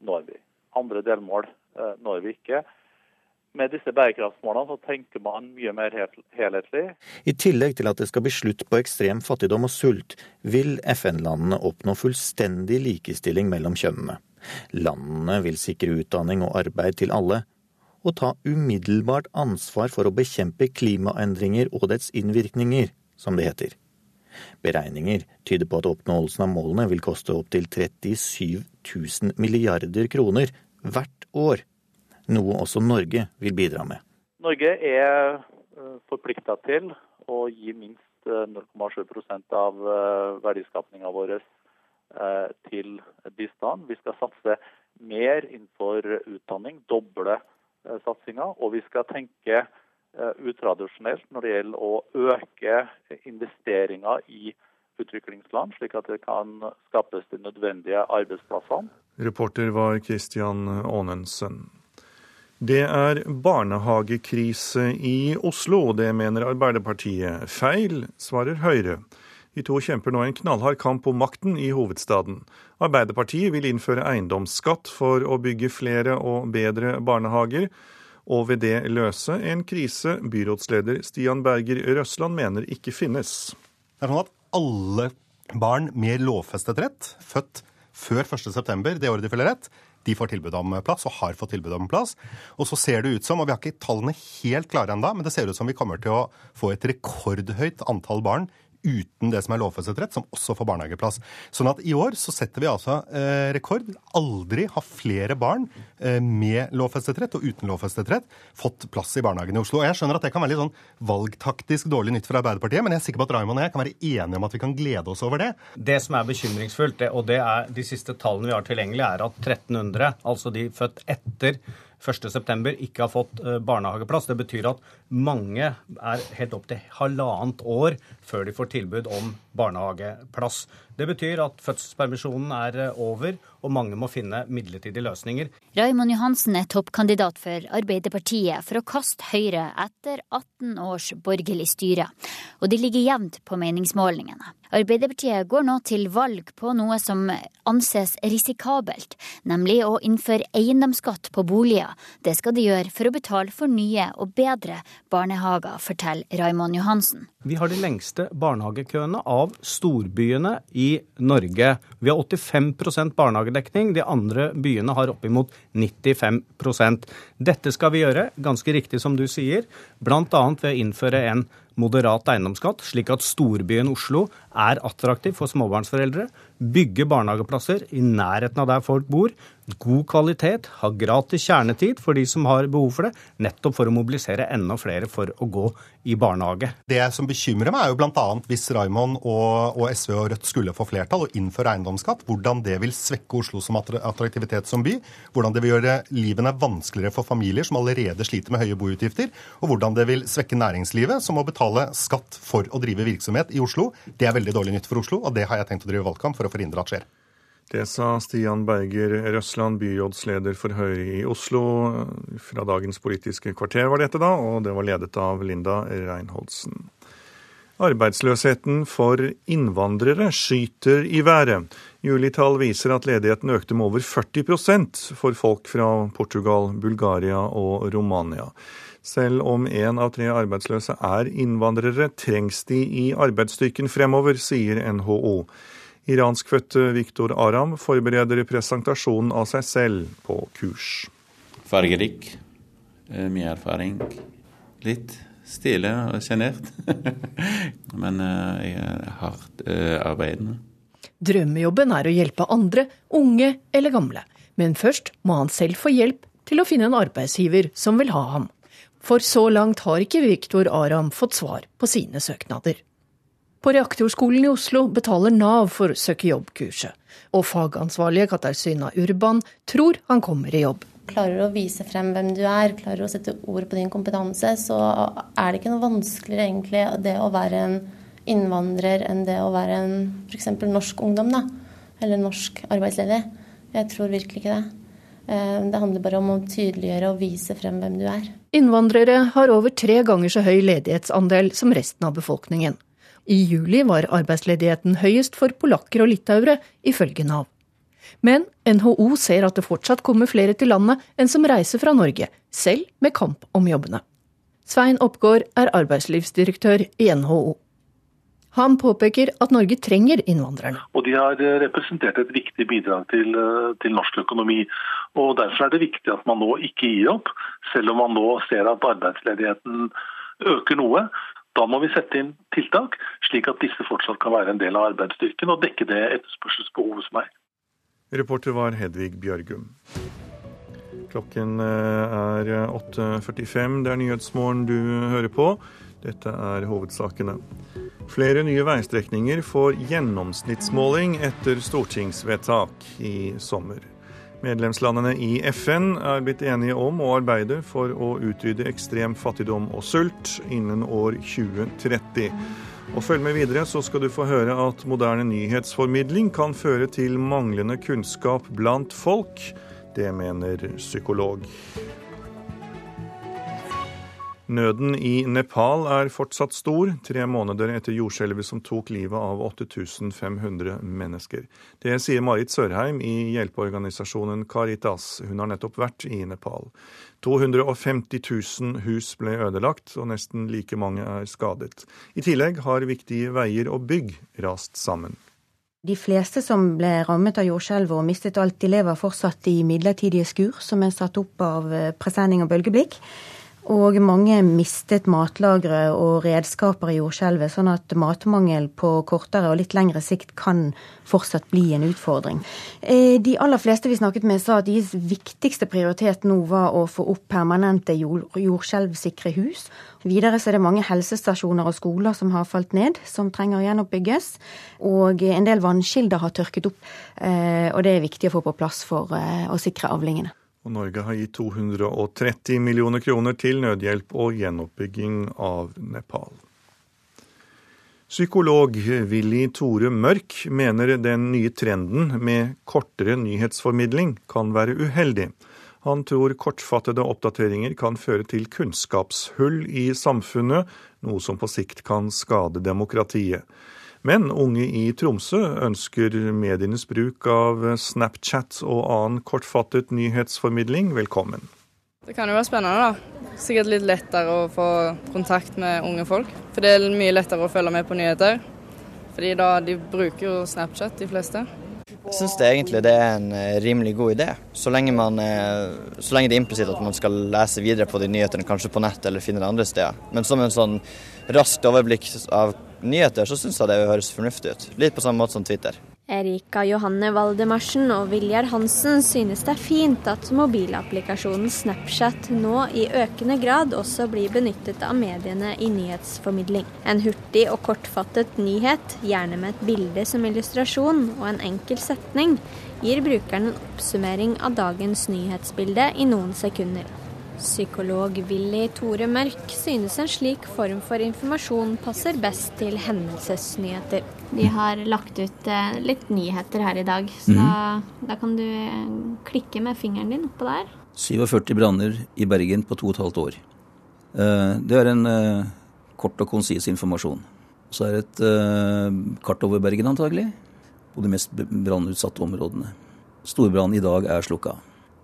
når vi. Andre delmål eh, når vi ikke. Med disse bærekraftsmålene så tenker man mye mer helhetlig. I tillegg til at det skal bli slutt på ekstrem fattigdom og sult, vil FN-landene oppnå fullstendig likestilling mellom kjønnene. Landene vil sikre utdanning og arbeid til alle, og ta umiddelbart ansvar for å bekjempe klimaendringer og dets innvirkninger som det heter. Beregninger tyder på at oppnåelsen av målene vil koste opptil 37 000 milliarder kroner hvert år, noe også Norge vil bidra med. Norge er eh, forplikta til å gi minst 0,7 eh, av eh, verdiskapninga vår til bistand. Vi skal satse mer innenfor utdanning, doble satsinga. Og vi skal tenke utradisjonelt når det gjelder å øke investeringer i utviklingsland, slik at det kan skapes de nødvendige arbeidsplassene. Reporter var Christian Aanensen. Det er barnehagekrise i Oslo, det mener Arbeiderpartiet. Feil, svarer Høyre. De to kjemper nå en knallhard kamp om makten i hovedstaden. Arbeiderpartiet vil innføre eiendomsskatt for å bygge flere og bedre barnehager og ved det løse en krise byrådsleder Stian Berger Røsland mener ikke finnes. Det er sånn at alle barn med lovfestet rett, født før 1.9., det året de fyller rett, de får tilbud om plass, og har fått tilbud om plass. Og så ser det ut som, og vi har ikke tallene helt klare ennå, men det ser ut som vi kommer til å få et rekordhøyt antall barn uten det som er lovfestet rett, som også får barnehageplass. Sånn at i år så setter vi altså eh, rekord. Aldri har flere barn eh, med lovfestet rett og uten lovfestet rett fått plass i barnehagen i Oslo. Og Jeg skjønner at det kan være litt sånn valgtaktisk dårlig nytt for Arbeiderpartiet, men jeg er sikker på at Raymond og jeg kan være enige om at vi kan glede oss over det. Det som er bekymringsfullt, og det er de siste tallene vi har tilgjengelig, er at 1300, altså de født etter 1.9. ikke har fått eh, barnehageplass. Det betyr at mange er helt opp til halvannet år før de får tilbud om barnehageplass. Det betyr at fødselspermisjonen er eh, over, og mange må finne midlertidige løsninger. Raymond Johansen er toppkandidat for Arbeiderpartiet for å kaste Høyre etter 18 års borgerlig styre, og de ligger jevnt på meningsmålingene. Arbeiderpartiet går nå til valg på noe som anses risikabelt, nemlig å innføre eiendomsskatt på boliger. Det skal de gjøre for å betale for nye og bedre barnehager, forteller Raymond Johansen. Vi har de lengste barnehagekøene av storbyene i Norge. Vi har 85% barnehagedekning. De andre byene har oppimot 95% Dette skal vi gjøre, ganske riktig som du sier, bl.a. ved å innføre en moderat eiendomsskatt, slik at storbyen Oslo er attraktiv for småbarnsforeldre. Bygge barnehageplasser i nærheten av der folk bor. God kvalitet, ha gratis kjernetid for de som har behov for det. Nettopp for å mobilisere enda flere for å gå i barnehage. Det som bekymrer meg, er jo bl.a. hvis Raymond og, og, SV og Rødt skulle få flertall og innføre eiendomsskatt, hvordan det vil svekke Oslo som attraktivitet som by. Hvordan det vil gjøre livene vanskeligere for familier som allerede sliter med høye boutgifter. Og hvordan det vil svekke næringslivet, som må betale skatt for å drive virksomhet i Oslo. Det er veldig dårlig nytt for Oslo, og det har jeg tenkt å drive valgkamp for å forhindre at skjer. Det sa Stian Berger Røsland, byrådsleder for Høyre i Oslo. Fra dagens Politiske kvarter var dette, da, og det var ledet av Linda Reinholdsen. Arbeidsløsheten for innvandrere skyter i været. Julitall viser at ledigheten økte med over 40% for folk fra Portugal, Bulgaria og Romania. Selv om én av tre arbeidsløse er innvandrere, trengs de i arbeidsstyrken fremover, sier NHO. Iranskfødte Viktor Aram forbereder presentasjonen av seg selv på kurs. Fargerik, eh, mye erfaring. Litt stille og sjenert. (laughs) Men eh, jeg er hardt eh, arbeidende. Drømmejobben er å hjelpe andre, unge eller gamle. Men først må han selv få hjelp til å finne en arbeidsgiver som vil ha ham. For så langt har ikke Viktor Aram fått svar på sine søknader. På Reaktorskolen i Oslo betaler Nav for søke jobb-kurset, og fagansvarlige Katarzyna Urban tror han kommer i jobb. Klarer du å vise frem hvem du er, klarer du å sette ord på din kompetanse, så er det ikke noe vanskeligere egentlig det å være en innvandrer enn det å være en f.eks. norsk ungdom, da. Eller norsk arbeidsledig. Jeg tror virkelig ikke det. Eh, det handler bare om å tydeliggjøre og vise frem hvem du er. Innvandrere har over tre ganger så høy ledighetsandel som resten av befolkningen. I juli var arbeidsledigheten høyest for polakker og litauere, ifølge Nav. Men NHO ser at det fortsatt kommer flere til landet enn som reiser fra Norge, selv med kamp om jobbene. Svein Oppgaard er arbeidslivsdirektør i NHO. Han påpeker at Norge trenger innvandrerne. Og De har representert et viktig bidrag til, til, norsk økonomi. og Derfor er det viktig at man nå ikke gir opp, selv om man nå ser at arbeidsledigheten øker noe. Da må vi sette inn tiltak, slik at disse fortsatt kan være en del av arbeidsstyrken og dekke det etterspørselsbehovet som er. Reporter var Hedvig Bjørgum. Klokken eh, er 8.45. Det er Nyhetsmorgen du hører på. Dette er hovedsakene. Flere nye veistrekninger får gjennomsnittsmåling etter stortingsvedtak i sommer. Medlemslandene i FN er blitt enige om å arbeide for å utrydde ekstrem fattigdom og sult innen år 2030. Og Følg med videre, så skal du få høre at moderne nyhetsformidling kan føre til manglende kunnskap blant folk. Det mener psykolog. Nøden i Nepal er fortsatt stor, tre måneder etter jordskjelvet som tok livet av 8500 mennesker. Det sier Marit Sørheim i hjelpeorganisasjonen Caritas. Hun har nettopp vært i Nepal. 250 000 hus ble ødelagt, og nesten like mange er skadet. I tillegg har viktige veier og bygg rast sammen. De fleste som ble rammet av jordskjelvet og mistet alt, de lever fortsatt i midlertidige skur som er satt opp av presenning og bølgeblikk. Og mange mistet matlagre og redskaper i jordskjelvet, sånn at matmangel på kortere og litt lengre sikt kan fortsatt bli en utfordring. Eh, de aller fleste vi snakket med sa at deres viktigste prioritet nå var å få opp permanente jordskjelvsikre hus. Videre så er det mange helsestasjoner og skoler som har falt ned, som trenger å gjenoppbygges. Og en del vannkilder har tørket opp, eh, og det er viktig å få på plass for eh, å sikre avlingene. Og Norge har gitt 230 millioner kroner til nødhjelp og gjenoppbygging av Nepal. Psykolog Willy Tore Mørk mener den nye trenden med kortere nyhetsformidling kan være uheldig. Han tror kortfattede oppdateringer kan føre til kunnskapshull i samfunnet, noe som på sikt kan skade demokratiet. Men unge i Tromsø ønsker medienes bruk av Snapchat og annen kortfattet nyhetsformidling velkommen. Det kan jo være spennende, da. Sikkert litt lettere å få kontakt med unge folk. For det er mye lettere å følge med på nyheter. Fordi da de bruker jo Snapchat, de fleste. Jeg syns egentlig det er en eh, rimelig god idé. Så lenge, man, eh, så lenge det er implisitt at man skal lese videre på de nyhetene, kanskje på nett eller finne det andre steder. Men som en sånn raskt overblikk av nyheter, så syns jeg det høres fornuftig ut. Litt på samme måte som Twitter. Erika Johanne Valdemarsen og Viljar Hansen synes det er fint at mobilapplikasjonen Snapchat nå i økende grad også blir benyttet av mediene i nyhetsformidling. En hurtig og kortfattet nyhet, gjerne med et bilde som illustrasjon og en enkel setning, gir brukeren en oppsummering av dagens nyhetsbilde i noen sekunder. Psykolog Willy Tore Mørk synes en slik form for informasjon passer best til hendelsesnyheter. De har lagt ut eh, litt nyheter her i dag, så mm. da, da, kan du eh, klikke med fingeren din oppå der. 47 branner i Bergen på to og et halvt år. Eh, det er en kort og konsis informasjon. Så er det et kart over Bergen, antagelig, på de mest brannutsatte områdene. Storbrannen i dag er slukka.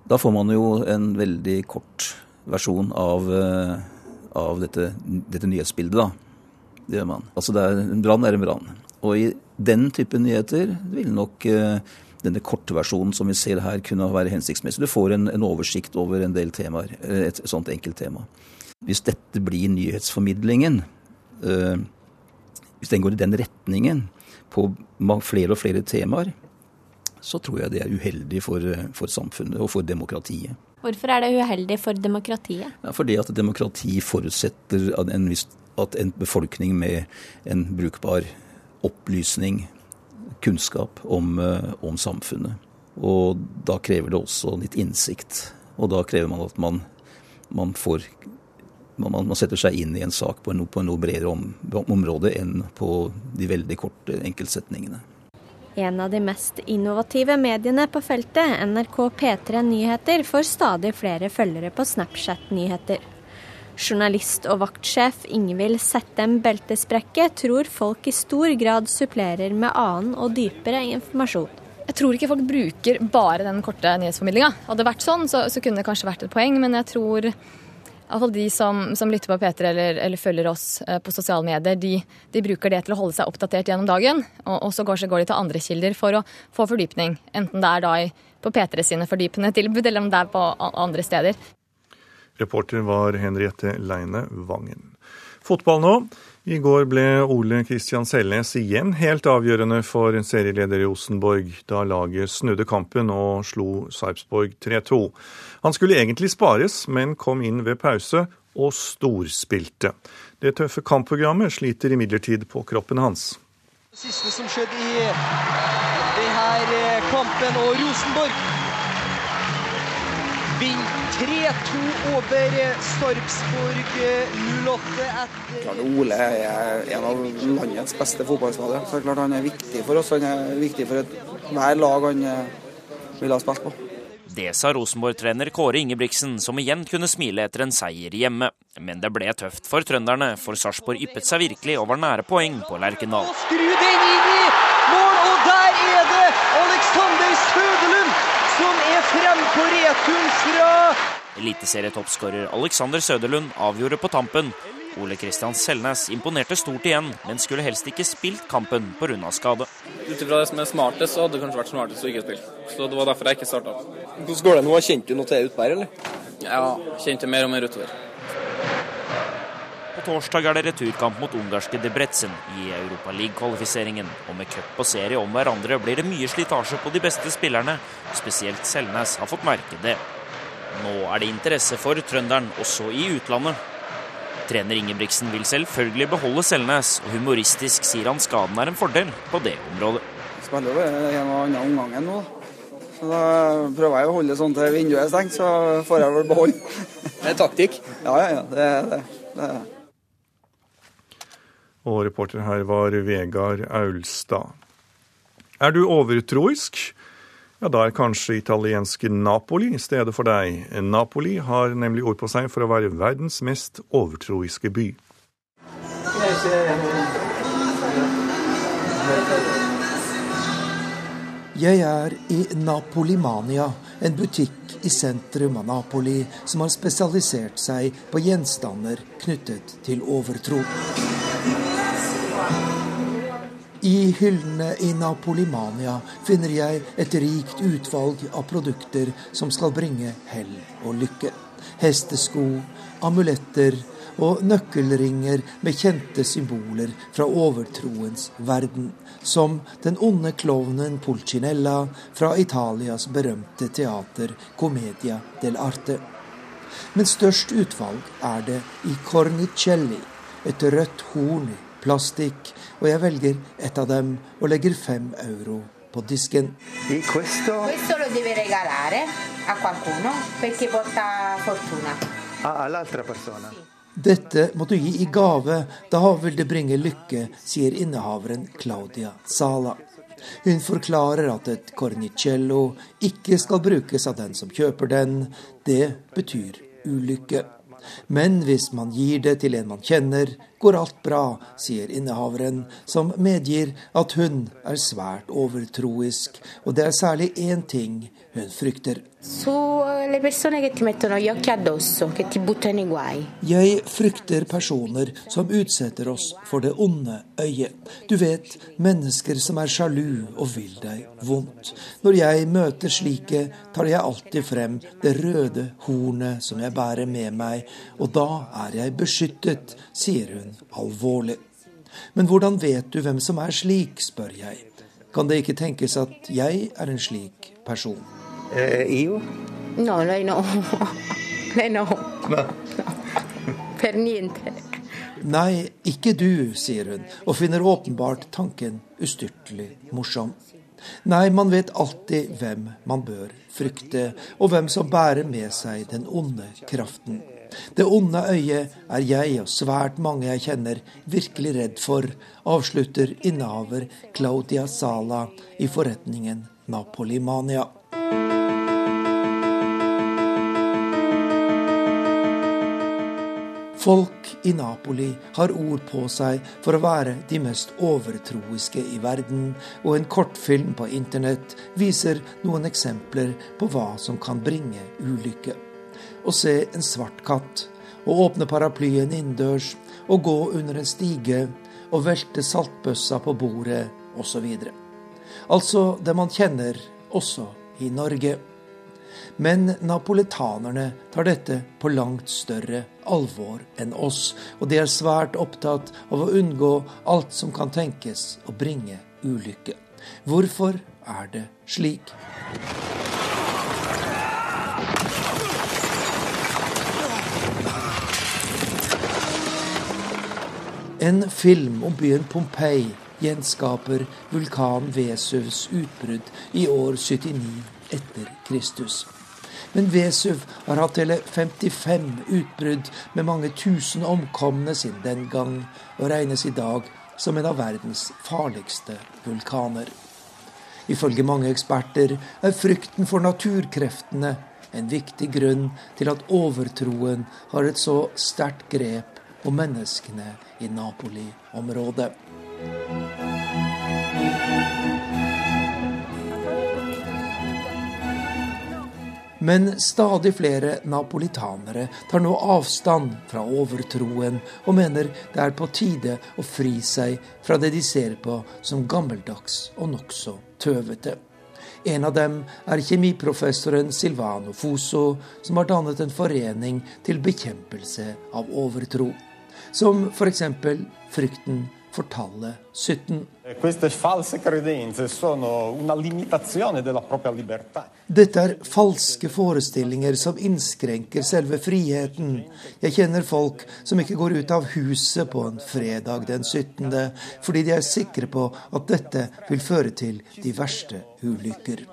Da får man jo en veldig kort versjon av, uh, av dette, dette, nyhetsbildet, da. Det gjør man. Altså er, en brann er en brann. Og i den type nyheter vil nok eh, denne kortversjonen som vi ser her, kunne være hensiktsmessig. Du får en, en oversikt over en del temaer, et, et sånt enkelt tema. Hvis dette blir nyhetsformidlingen, eh, hvis den går i den retningen på flere og flere temaer, så tror jeg det er uheldig for, for samfunnet og for demokratiet. Hvorfor er det uheldig for demokratiet? Ja, fordi at demokrati forutsetter at en, at en befolkning med en brukbar opplysning, kunnskap om, eh, om, samfunnet. Og da krever det også litt innsikt. Og da krever man at man, man får man, man, setter seg inn i en sak på, en, på en noe bredere om, område enn på de veldig korte enkeltsetningene. En av de mest innovative mediene på feltet, NRK P3 Nyheter, får stadig flere følgere på Snapchat-nyheter. Journalist og vaktsjef Ingvild Settem Beltesprekke tror folk i stor grad supplerer med annen og dypere informasjon. Jeg tror ikke folk bruker bare den korte nyhetsformidlinga. Hadde det vært sånn, så, så kunne det kanskje vært et poeng, men jeg tror Iallfall de som, som, lytter på P3 eller, eller følger oss eh, på sosiale medier, de, de, bruker det til å holde seg oppdatert gjennom dagen. Og, og så går, de til andre kilder for å få fordypning. Enten det er da i, på P3 sine fordypende tilbud, eller om det er på andre steder. Reporter var Henriette Leine Vangen. Fotball nå. I går ble Ole Kristian Selnes igjen helt avgjørende for serieleder Rosenborg, da laget snudde kampen og slo Sarpsborg 3-2. Han skulle egentlig spares, men kom inn ved pause og storspilte. Det tøffe kampprogrammet sliter imidlertid på kroppen hans. Det siste som skjedde i denne kampen, og Rosenborg vinner 3-2 over Sarpsborg 08 etter Ole er en av landets beste fotballspillere. Han er viktig for oss. Han er viktig for hver lag han eh, vil ha spilt på. Det sa Rosenborg-trener Kåre Ingebrigtsen, som igjen kunne smile etter en seier hjemme. Men det ble tøft for trønderne, for Sarpsborg yppet seg virkelig og var nære poeng på Lerkendal. Skru den inn i mål, og der er det Alexander Søderlund som er frem på returen fra Eliteserietoppskårer Alexander Søderlund avgjorde på tampen. Ole Kristian Selnes imponerte stort igjen, men skulle helst ikke spilt kampen pga. skade. Ut ifra det som er smartest, så hadde det kanskje vært smartest å ikke spille. Så det var derfor jeg ikke starta. Hvordan går det nå? Kjente du noe til utpå her, eller? Ja, kjente mer og mer utover. På torsdag er det returkamp mot ungarske Debrecen i Europa League-kvalifiseringen. Og med cup og serie om hverandre blir det mye slitasje på de beste spillerne. Spesielt Selnes har fått merke det. Nå er det interesse for trønderen også i utlandet. Trener Ingebrigtsen vil selvfølgelig beholde Selnes, og humoristisk sier han skaden er en fordel på det området. Jeg Spiller jo en og annen omgangen nå, så da prøver jeg å holde det sånn til vinduet er stengt, så får jeg vel beholde. Det er taktikk? Ja, ja, ja. Det er det. det, er Og reporter her var Vegard Aulstad. Er du overtroisk? Ja, Da er kanskje italienske Napoli stedet for deg. Napoli har nemlig ord på seg for å være verdens mest overtroiske by. Jeg er i Napolimania, en butikk i sentrum av Napoli som har spesialisert seg på gjenstander knyttet til overtro. I hyllene i Napolimania finner jeg et rikt utvalg av produkter som skal bringe hell og lykke. Hestesko, amuletter og nøkkelringer med kjente symboler fra overtroens verden, som den onde klovnen Pulcinella fra Italias berømte teater Commedia dell'arte. Men størst utvalg er det i Cornicelli, et rødt horn plastikk, og jeg velger et av dem og legger fem euro på disken. Questo lo devi regalare a qualcuno perché porta fortuna. Dette må du gi i gave, da vil det bringe lykke, sier innehaveren Claudia Sala. Hun forklarer at et cornicello ikke skal brukes av den som kjøper den. Det betyr ulykke. Men hvis man gir det til en man kjenner, går alt bra, sier innehaveren, som medgir at hun er svært overtroisk, og det er særlig én ting hun frykter. Jeg frykter personer som utsetter oss for det onde øyet. Du vet, mennesker som er sjalu og vil deg vondt. Når jeg møter slike, tar jeg alltid frem det røde hornet som jeg bærer med meg, og da er jeg beskyttet, sier hun alvorlig. Men hvordan vet du hvem som er slik, spør jeg. Kan det ikke tenkes at jeg er en slik person? Eh, io? No, lei no. (laughs) Lei no. no. (laughs) Per niente. Nei, ikke du, sier hun, og finner åpenbart tanken ustyrtelig morsom. Nei, man vet alltid hvem man bør frykte, og hvem som bærer med seg den onde kraften. Det onde øyet er jeg og svært mange jeg kjenner virkelig redd for, avslutter innehaver Claudia Sala i forretningen Napolimania. Folk i Napoli har ord på seg for å være de mest overtroiske i verden, og en kortfilm på internett viser noen eksempler på hva som kan bringe ulykke. Å se en svart katt, å åpne paraplyen innendørs, å gå under en stige, å velte saltbøssa på bordet, osv. Altså det man kjenner også i Norge. Men napolitanerne tar dette på langt større alvor enn oss, og de er svært opptatt av å unngå alt som kan tenkes å bringe ulykke. Hvorfor er det slik? En film om byen Pompeii gjenskaper vulkan Vesuvs utbrudd i år 79 etter Kristus. Men Vesuv har hatt hele 55 utbrudd med mange tusen omkomne siden den gang, og regnes i dag som en av verdens farligste vulkaner. Ifølge mange eksperter er frykten for naturkreftene en viktig grunn til at overtroen har et så sterkt grep om menneskene i Napoli-området. Men stadig flere napolitanere tar nå avstand fra overtroen, og mener det er på tide å fri seg fra det de ser på som gammeldags og nokså tøvete. En av dem er kjemiprofessoren Silvano Foso, som har dannet en forening til bekjempelse av overtro. Som f.eks. frykten for tallet 17. Dette er falske forestillinger som innskrenker selve friheten. Jeg kjenner folk som ikke går ut av huset på en fredag den 17., fordi de er sikre på at dette vil føre til de verste ulykker.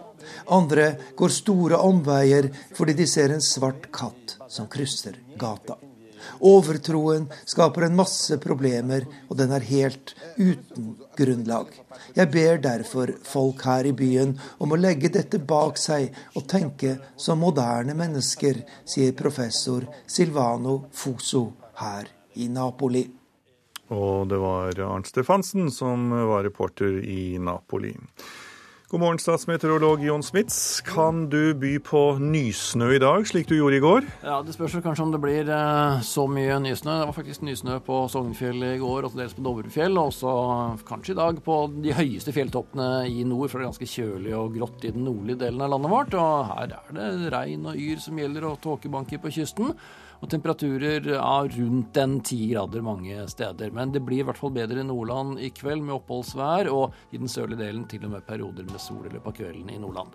Andre går store omveier fordi de ser en svart katt som krysser gata. Overtroen skaper en masse problemer, og den er helt uten grunnlag. Jeg ber derfor folk her i byen om å legge dette bak seg og tenke som moderne mennesker, sier professor Silvano Foso her i Napoli. Og det var Arnt Stefansen som var reporter i Napoli. God morgen, statsmeteorolog Jon Smits. Kan du by på nysnø i dag, slik du gjorde i går? Ja, Det spørs kanskje om det blir eh, så mye nysnø. Det var faktisk nysnø på Sognefjell i går, og til dels på Dovrefjell. Og også kanskje i dag på de høyeste fjelltoppene i nord, for det er ganske kjølig og grått i den nordlige delen av landet vårt. Og her er det regn og yr som gjelder, og tåkebanker på kysten. Og temperaturer av rundt en ti grader mange steder. Men det blir i hvert fall bedre i Nordland i kveld med oppholdsvær, og i den sørlige delen til og med perioder med sol i løpet av kvelden i Nordland.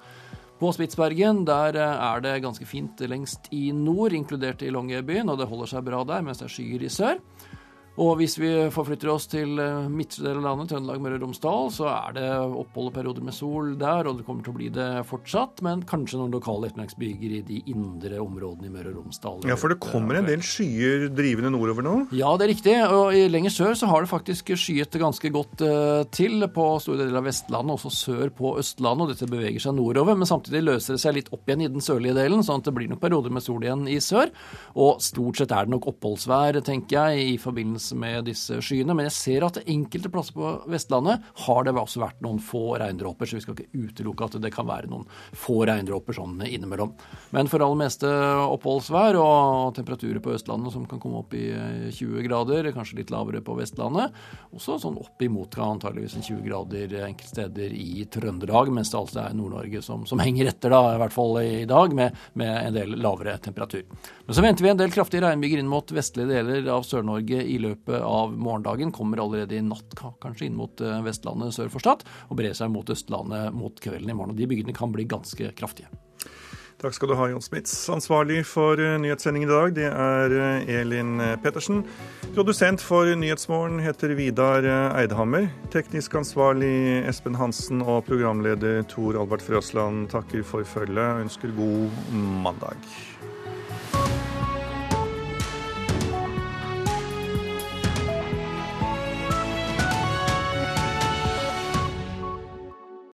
På Spitsbergen der er det ganske fint lengst i nord, inkludert i Longyearbyen, og det holder seg bra der, mens det er skyer i sør. Og hvis vi forflytter oss til eh, midtre del av landet, Trøndelag, Møre og Romsdal, så er det opphold og perioder med sol der, og det kommer til å bli det fortsatt. Men kanskje noen lokale ettermiddagsbyger i de indre områdene i Møre og Romsdal. Ja, for det kommer en del skyer drivende nordover nå? Ja, det er riktig. Og i lenger sør så har det faktisk skyet ganske godt uh, til på store deler av Vestlandet, også sør på Østlandet, og dette beveger seg nordover. Men samtidig løser det seg litt opp igjen i den sørlige delen, sånn at det blir noen perioder med sol igjen i sør. Og stort sett er det nok oppholdsvær, tenker jeg, i forbindelse med disse skyene. Men jeg ser at enkelte plasser på Vestlandet har det også vært noen få regndråper, så vi skal ikke utelukke at det kan være noen få regndråper sånn innimellom. Men for aller meste oppholdsvær og temperaturer på Østlandet som kan komme opp i 20 grader, kanskje litt lavere på Vestlandet. Også sånn opp imot antageligvis 20 grader enkelte steder i Trøndelag, mens det altså er Nord-Norge som, som, henger etter, da, i hvert fall i dag, med, med en del lavere temperatur. Men så venter vi en del kraftige regnbyger inn mot vestlige deler av Sør-Norge i løpet av morgendagen. Kommer allerede i natt, kanskje inn mot eh, Vestlandet sør for Stad, og brer seg mot Østlandet mot kvelden i morgen. og De bygdene kan bli ganske kraftige. Takk skal du ha, Jon Smits. Ansvarlig for eh, nyhetssendingen i dag, det er eh, Elin Pettersen. Produsent for Nyhetsmorgen heter Vidar Eidhammer. Teknisk ansvarlig Espen Hansen og programleder Tor Albert Frøsland takker for følget ønsker god mandag.